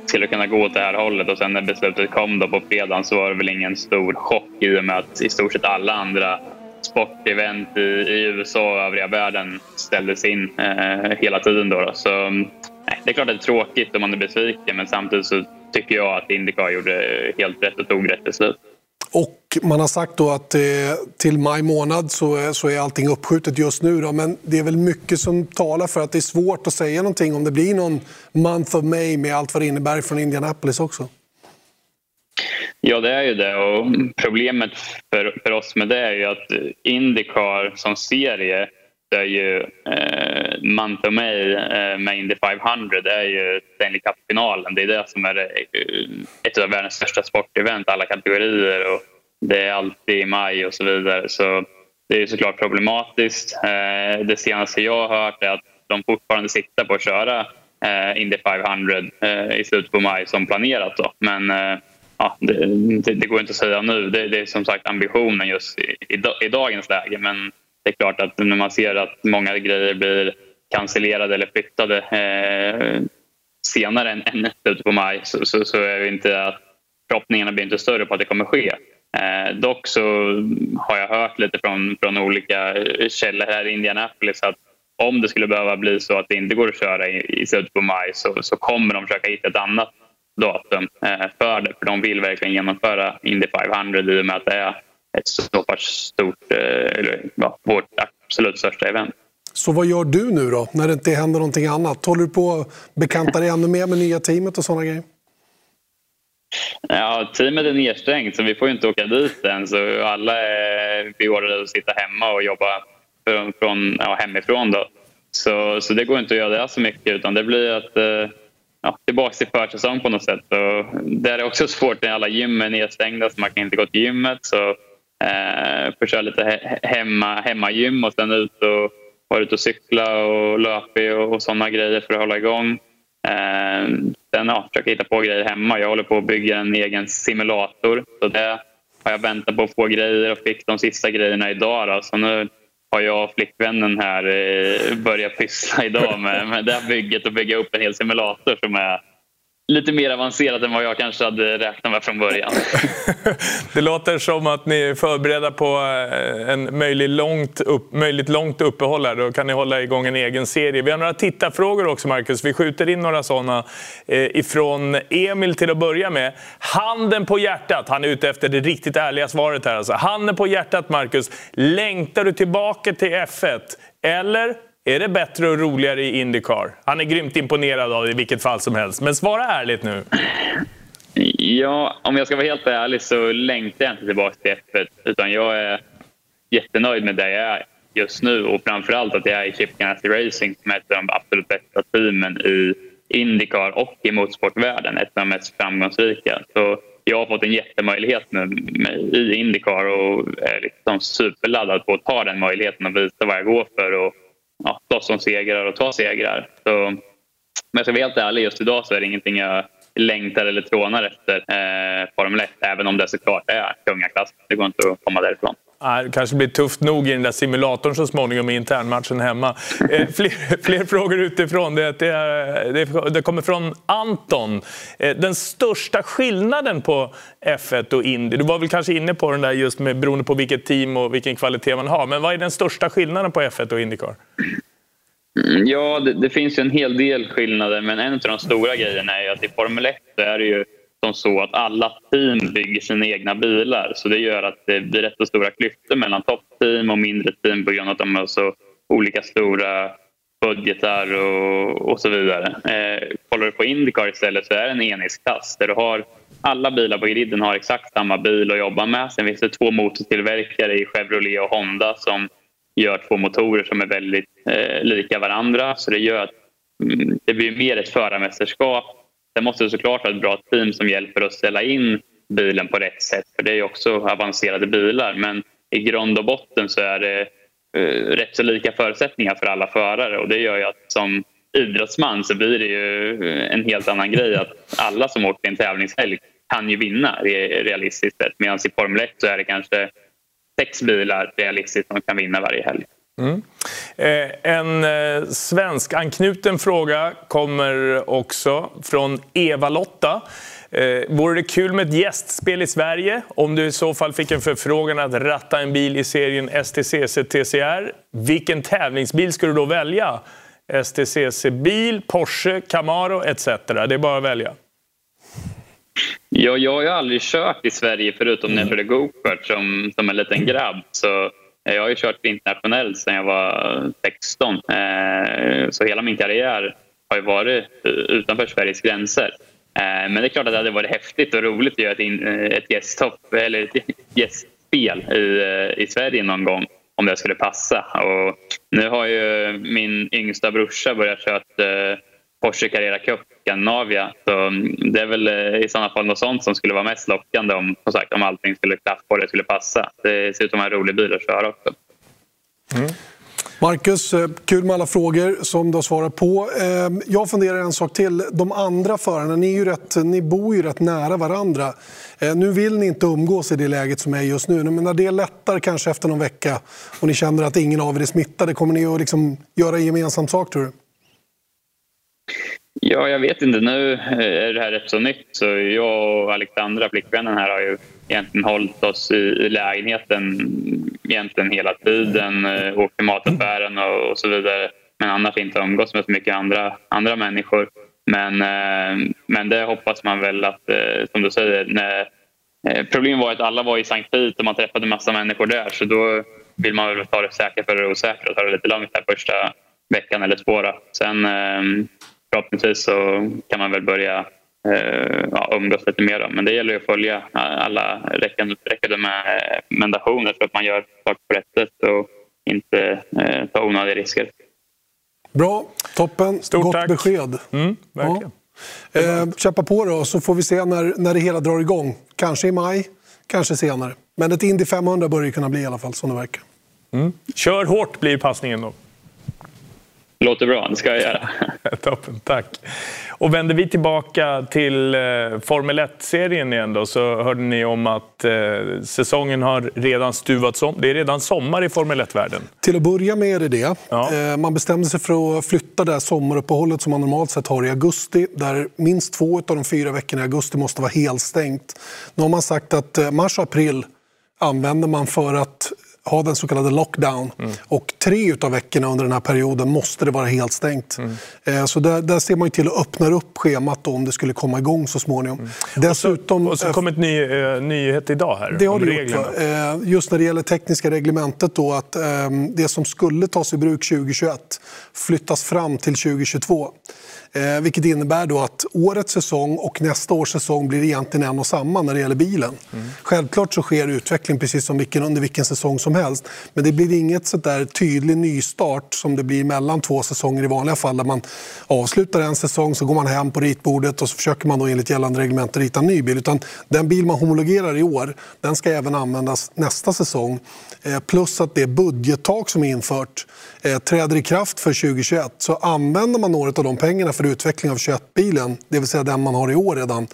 skulle kunna gå åt det här hållet och sen när beslutet kom då på fredagen så var det väl ingen stor chock i och med att i stort sett alla andra sportevent i, i USA och övriga världen ställdes in eh, hela tiden. Då, då. Så nej, det är klart att det är tråkigt om man är besviken men samtidigt så tycker jag att Indycar gjorde helt rätt och tog rätt beslut. Och man har sagt då att eh, till maj månad så, så är allting uppskjutet just nu. Då, men det är väl mycket som talar för att det är svårt att säga någonting om det blir någon month of May med allt vad det innebär från Indianapolis också. Ja, det är ju det. Och problemet för, för oss med det är ju att Indycar som serie är ju eh, month of mig eh, med Indy 500 det är ju Stanley Cup-finalen. Det är det som är eh, ett av världens största sportevent, alla kategorier. Och det är alltid i maj och så vidare. Så det är såklart problematiskt. Eh, det senaste jag har hört är att de fortfarande siktar på att köra eh, Indy 500 eh, i slutet på maj som planerat. Då. Men eh, ja, det, det, det, går inte att säga nu. Det, det är som sagt ambitionen just i, i, i, dagens läge. Men det är klart att när man ser att många grejer blir cancellerade eller flyttade eh, senare än, än slutet på maj så, så, så är det inte att förhoppningarna blir inte större på att det kommer ske. Eh, dock så har jag hört lite från, från olika källor här i Indianapolis att om det skulle behöva bli så att det inte går att köra i, i slutet på maj så, så kommer de försöka hitta ett annat datum eh, för det. För de vill verkligen genomföra Indy 500 i och med att det är ett så pass stort, eh, eller ja, vårt absolut största event. Så vad gör du nu då, när det inte händer någonting annat? Håller du på att bekanta dig ännu mer med nya teamet och sådana grejer? Ja, teamet är nedstängt så vi får inte åka dit än. Så alla är beordrade att sitta hemma och jobba från, från, ja, hemifrån. Då. Så, så det går inte att göra det så mycket utan det blir att eh, ja, tillbaka till försäsong på något sätt. Och det är också svårt när alla gym är nedstängda så man kan inte gå till gymmet. Så eh, får köra lite he hemma, hemmagym och sen ut och vara ute och cykla och löpa och, och sådana grejer för att hålla igång. Eh, sen ja, försöka hitta på grejer hemma. Jag håller på att bygga en egen simulator. Så det har jag väntat på att få grejer och fick de sista grejerna idag. Då. Så nu har jag och flickvännen här eh, börjat pyssla idag med, med det här bygget och bygga upp en hel simulator som är lite mer avancerat än vad jag kanske hade räknat med från början. det låter som att ni är förberedda på eh, en möjlig långt upp, möjligt långt uppehåll här. Då kan ni hålla igång en egen serie. Vi har några tittarfrågor också, Marcus. Vi skjuter in några sådana eh, ifrån Emil till att börja med. Handen på hjärtat. Han är ute efter det riktigt ärliga svaret här. Alltså. Handen på hjärtat, Marcus. Längtar du tillbaka till F1? Eller är det bättre och roligare i Indycar? Han är grymt imponerad av det i vilket fall som helst. Men svara ärligt nu. Ja, om jag ska vara helt ärlig så längtar jag inte tillbaka till F1. Utan jag är jättenöjd med där jag är just nu och framförallt att jag är i Chip Ganassi Racing som är ett av de absolut bästa teamen i Indycar och i motorsportvärlden. Ett av de mest framgångsrika. Så jag har fått en jättemöjlighet nu i Indycar och är liksom superladdad på att ta den möjligheten och visa vad jag går för. Och ja, slåss om segrar och ta segrar. Så, men jag ska vara helt ärlig, just idag så är det ingenting jag längtar eller trånar efter eh, Formel 1, även om det såklart är kungaklass. Det går inte att komma därifrån. Det kanske blir tufft nog i den där simulatorn så småningom i internmatchen hemma. Eh, fler, fler, frågor utifrån. Det, det, det, kommer från Anton. Eh, den största skillnaden på F1 och Indy, du var väl kanske inne på den där just med beroende på vilket team och vilken kvalitet man har. Men vad är den största skillnaden på F1 och Indycar? Mm, ja, det, det finns en hel del skillnader men en av de stora grejerna är att i Formel 1 är det ju som så att alla team bygger sina egna bilar. Så det gör att det blir rätt så stora klyftor mellan toppteam och mindre team på grund av att de har så olika stora budgetar och, och så vidare. Eh, kollar du på Indycar istället så är det en enhetsklass där du har alla bilar på griden har exakt samma bil att jobba med. Sen finns det två motortillverkare i Chevrolet och Honda som gör två motorer som är väldigt eh, lika varandra. Så det gör att mm, det blir mer ett förarmästerskap. Sen måste du såklart ha ett bra team som hjälper att ställa in bilen på rätt sätt. För det är också avancerade bilar. Men i grund och botten så är det eh, rätt så lika förutsättningar för alla förare. Och det gör ju att som idrottsman så blir det ju eh, en helt annan grej att alla som åker en tävlingshelg kan ju vinna realistiskt sett. Medan i Formel 1 så är det kanske sex bilar realistiskt som kan vinna varje helg. Mm. Eh, en eh, svensk anknuten fråga kommer också från Eva-Lotta. Eh, vore det kul med ett gästspel i Sverige om du i så fall fick en förfrågan att ratta en bil i serien STCC TCR? Vilken tävlingsbil skulle du då välja? STCC-bil, Porsche, Camaro etc. Det är bara att välja. Ja, jag har ju aldrig kört i Sverige förutom när jag körde gokart som, som en liten grabb. Så Eh, jag har ju kört internationellt sedan jag var 16. Eh, så hela min karriär har ju varit eh, utanför Sveriges gränser. Men det är klart att det hade varit häftigt och roligt att göra ett, ett, eller ett gästspel i, i Sverige någon gång om det skulle passa. Och nu har ju min yngsta brorsa börjat köra Porsche Carrera Cup Scandinavia. Så mm, det är väl eh, i sådana fall något sånt som skulle vara mest lockande om, som sagt, om allting skulle klaffa och det skulle passa. Det ser ut som en rolig bil att köra också. Mm. Marcus, eh, kul med alla frågor som du har svarat på. Ehm, jag funderar en sak till. De andra förarna, ni, är ju rätt, ni bor ju rätt nära varandra. Eh, nu vill ni inte umgås i det läget som är just nu. Men när det lättar kanske efter någon vecka och ni känner att ingen av er är smittade, kommer ni att liksom göra gemensam sak tror du? Ja, jag vet inte. Nu eh, är det här rätt så nytt. Så jag och Alexandra, flickvännen här, har ju egentligen hållit oss i, lägenheten egentligen hela tiden. Eh, åkt till mataffären och, och så vidare. Men annars inte umgås med så mycket andra, andra människor. Men, eh, men det hoppas man väl att, eh, som du säger, när, eh, problemet var att alla var i Sankt Pete och man träffade massa människor där. Så då vill man väl ta det säkra för det osäkra och ta det lite lugnt här första veckan eller två. Sen förhoppningsvis så kan man väl börja eh, ja, umgås lite mer. Men det gäller att följa alla rekommendationer för att man gör saker på rätt sätt och inte eh, ta onödiga risker. Bra, toppen. Stort Gott tack. besked. Mm, verkligen. Ja. Eh, kämpa på då, så får vi se när, när det hela drar igång. Kanske i maj, kanske senare. Men ett Indy 500 börjar kunna bli i alla fall, som det verkar. Mm. Kör hårt blir passningen då. Låter bra, det ska jag göra. Toppen, tack. Och vänder vi tillbaka till eh, Formel 1-serien igen då, så hörde ni om att eh, säsongen har redan stuvats om. Det är redan sommar i Formel 1-världen. Till att börja med är det det. Ja. Eh, man bestämde sig för att flytta det här sommaruppehållet som man normalt sett har i augusti, där minst två av de fyra veckorna i augusti måste vara helstängt. Nu har man sagt att eh, mars och april använder man för att ha den så kallade lockdown. Mm. Och tre av veckorna under den här perioden måste det vara helt stängt. Mm. Eh, så där, där, ser man till att öppna upp schemat då, om det skulle komma igång så småningom. Mm. Dessutom, och så, och så kom ett ny, uh, nyhet idag här det har det gjort, uh, Just när det gäller tekniska reglementet då att um, det som skulle tas i bruk 2021 flyttas fram till 2022. Eh, vilket innebär då att årets säsong och nästa års säsong blir egentligen en och samma när det gäller bilen. Mm. Självklart så sker utveckling precis som vilken, under vilken säsong som helst. Men det blir inget så där tydlig nystart som det blir mellan två säsonger i vanliga fall där man avslutar en säsong så går man hem på ritbordet och så försöker man då enligt gällande reglement rita en ny bil. Utan den bil man homologerar i år den ska även användas nästa säsong. Eh, plus att det budgettak som är infört eh, träder i kraft för 2021. Så använder man några av de pengarna för utveckling av 21-bilen, det vill säga den man har i år redan,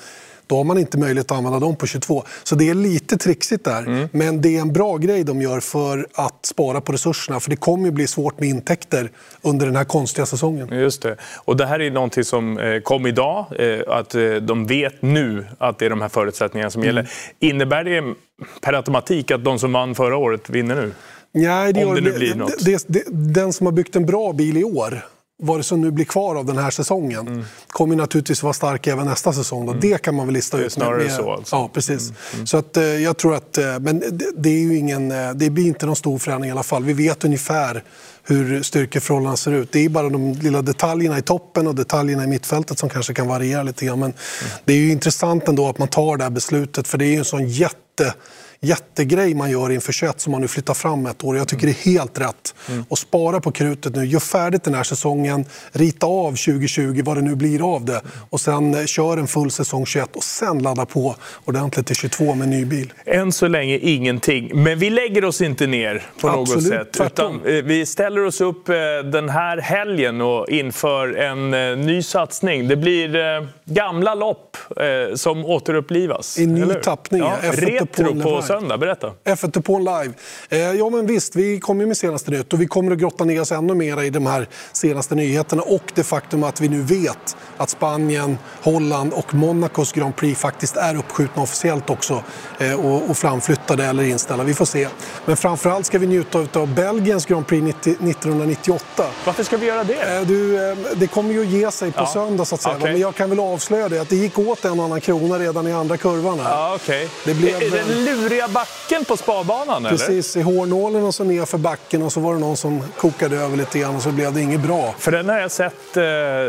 då har man inte möjlighet att använda dem på 22. Så det är lite trixigt där. Mm. Men det är en bra grej de gör för att spara på resurserna. För det kommer ju bli svårt med intäkter under den här konstiga säsongen. Just det. Och det här är någonting som eh, kom idag. Eh, att eh, de vet nu att det är de här förutsättningarna som mm. gäller. Innebär det per automatik att de som vann förra året vinner nu? Nej, det Om det nu blir något. Det, det, den som har byggt en bra bil i år vad det som nu blir kvar av den här säsongen mm. kommer naturligtvis vara stark även nästa säsong. Då. Mm. Det kan man väl lista ut. Snarare med, så alltså. Ja, precis. Mm. mm. Så att, eh, jag tror att, eh, men det, det, är ju ingen, eh, det blir inte någon stor förändring i alla fall. Vi vet ungefär hur styrkeförhållandena ser ut. Det är bara de lilla detaljerna i toppen och detaljerna i mittfältet som kanske kan variera lite grann. Men mm. det är ju intressant ändå att man tar det här beslutet för det är ju en sån jätte jättegrej man gör inför 21 som man nu flyttar fram ett år. Jag tycker det är helt rätt. Mm. Och spara på krutet nu. Gör färdigt den här säsongen. Rita av 2020, vad det nu blir av det. Och sen eh, kör en full säsong 21 och sen ladda på ordentligt till 22 med ny bil. Än så länge ingenting. Men vi lägger oss inte ner på Absolut, något sätt. Utan eh, vi ställer oss upp eh, den här helgen och inför en ny satsning. Det blir gamla lopp som återupplivas. I ny tappning. Ja, retro på söndag. Berätta. F1 Upon Live. Eh, ja, men visst, vi kommer med senaste nytt och vi kommer att grotta ner oss ännu mer i de här senaste nyheterna och det faktum att vi nu vet att Spanien, Holland och Monacos Grand Prix faktiskt är uppskjutna officiellt också eh, och, och framflyttade eller inställda. Vi får se. Men framförallt ska vi njuta av Belgiens Grand Prix 90, 1998. Varför ska vi göra det? Eh, du, eh, det kommer ju att ge sig på ja. söndag så att säga. Okay. Men jag kan väl avslöja det att det gick åt en och annan krona redan i andra kurvan. Här. Ja, okay. det blev, det luriga roliga backen på spadbanan? Precis, eller? i hårnålen och så ner för backen och så var det någon som kokade över lite grann och så blev det inget bra. För den har jag sett eh,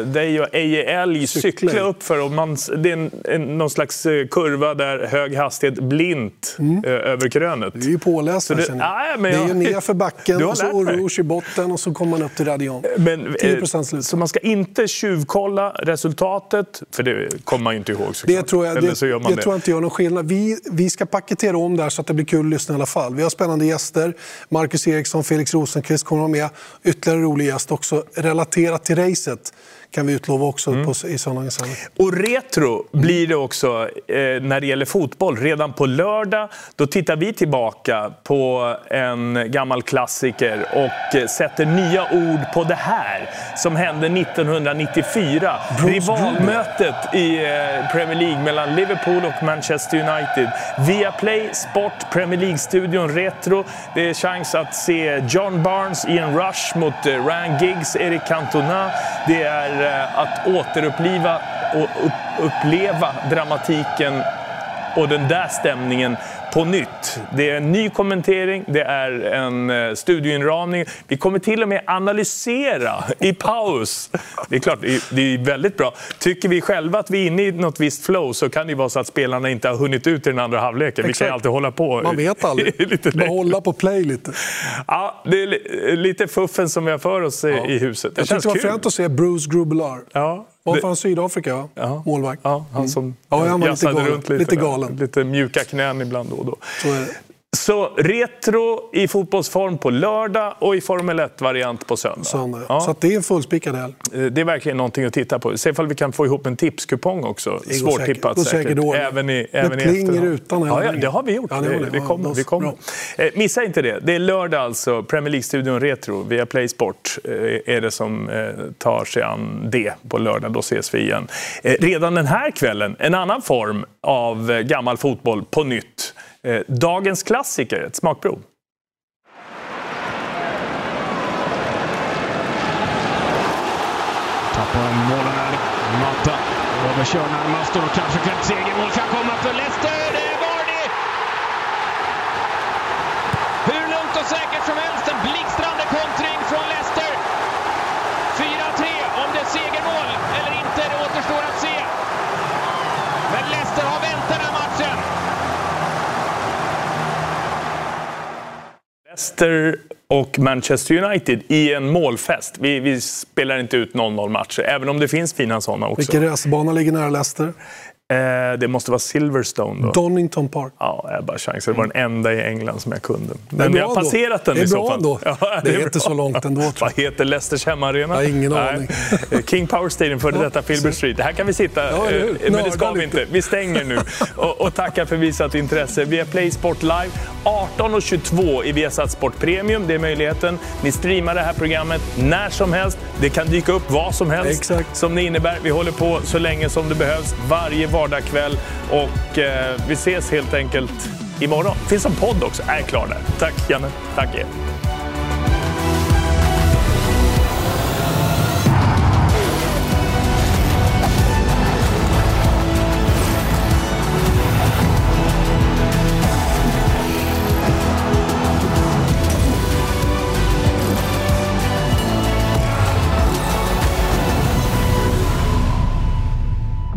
dig och Eje Älg cykla upp för. Och man, det är en, en, någon slags eh, kurva där hög hastighet blint mm. eh, över krönet. Du är ju påläst det, känner jag. Nej, det är ju ner för backen och så Rouge i botten och så kommer man upp till Radion. Men, 10 eh, slut. Så man ska inte tjuvkolla resultatet, för det kommer man ju inte ihåg såklart. Det tror jag, det, det tror jag inte gör någon skillnad. Vi, vi ska paketera om det här så att det blir kul att lyssna i alla fall. Vi har spännande gäster. Marcus Eriksson, Felix Rosenqvist kommer att vara med. Ytterligare rolig gäst också relaterat till racet kan vi utlova också mm. på, i sådana Och retro blir det också eh, när det gäller fotboll. Redan på lördag då tittar vi tillbaka på en gammal klassiker och eh, sätter nya ord på det här som hände 1994. Rivalmötet i eh, Premier League mellan Liverpool och Manchester United. Via Play Sport Premier League-studion Retro. Det är chans att se John Barnes, Ian Rush mot eh, Ryan Giggs, Eric Cantona. Det är Eh, att återuppliva och uppleva dramatiken och den där stämningen på nytt. Det är en ny kommentering, det är en eh, studioinramning. Vi kommer till och med analysera i paus. Det är klart, det är väldigt bra. Tycker vi själva att vi är inne i något visst flow så kan det vara så att spelarna inte har hunnit ut i den andra halvleken. Exakt. Vi kan alltid hålla på. Man vet aldrig. lite Bara hålla på play lite. Ja, det är lite fuffen som vi har för oss ja. i huset. Det Jag känns kul. Det var fränt att se Bruce Grubelar. Ja. Var från Sydafrika, ja. målvakt. Ja, han som mm. ja, han var lite galen. lite. Lite, galen. lite mjuka knän ibland då och då. Så så retro i fotbollsform på lördag och i Formel 1-variant på söndag. söndag ja. Så det är en fullspikad helg. Eh, det är verkligen någonting att titta på. Se ifall vi kan få ihop en tipskupong också. Svårtippat säkert. säkert. säkert. Även i, Med även pling i rutan ja, ja, det har vi gjort. Ja, det, det, det kommer. Vi kommer. Eh, missa inte det. Det är lördag alltså. Premier League-studion Retro via Play Sport eh, är det som eh, tar sig an det på lördag. Då ses vi igen. Eh, redan den här kvällen, en annan form av eh, gammal fotboll på nytt. Eh, dagens klassiker, ett smakprov. Tappar målen här. Matta överkör närmast och kanske ett segermål kan komma för Leicester. Leicester och Manchester United i en målfest. Vi, vi spelar inte ut 0-0 matcher, även om det finns fina sådana också. Vilken resbana ligger nära Leicester? Eh, det måste vara Silverstone då. Donington Park. Ja, jag bara chansa. Det var den enda i England som jag kunde. Men vi har passerat den i så fall. Ändå. Ja, det, det är, inte så långt ändå. Vad heter Leicesters hemmaarena? Jag har ingen aning. King Power Stadium, före detta Filbert Street. Här kan vi sitta, ja, eh, men det ska vi inte. Vi stänger nu. och, och tackar för visat intresse. Via Play Sport Live 18.22 i Viasat Sport Premium. Det är möjligheten. Ni streamar det här programmet när som helst. Det kan dyka upp vad som helst Exakt. som det innebär. Vi håller på så länge som det behövs varje vardagkväll Och eh, vi ses helt enkelt imorgon. Finns som podd också. Är klar där. Tack Janne. Tack er.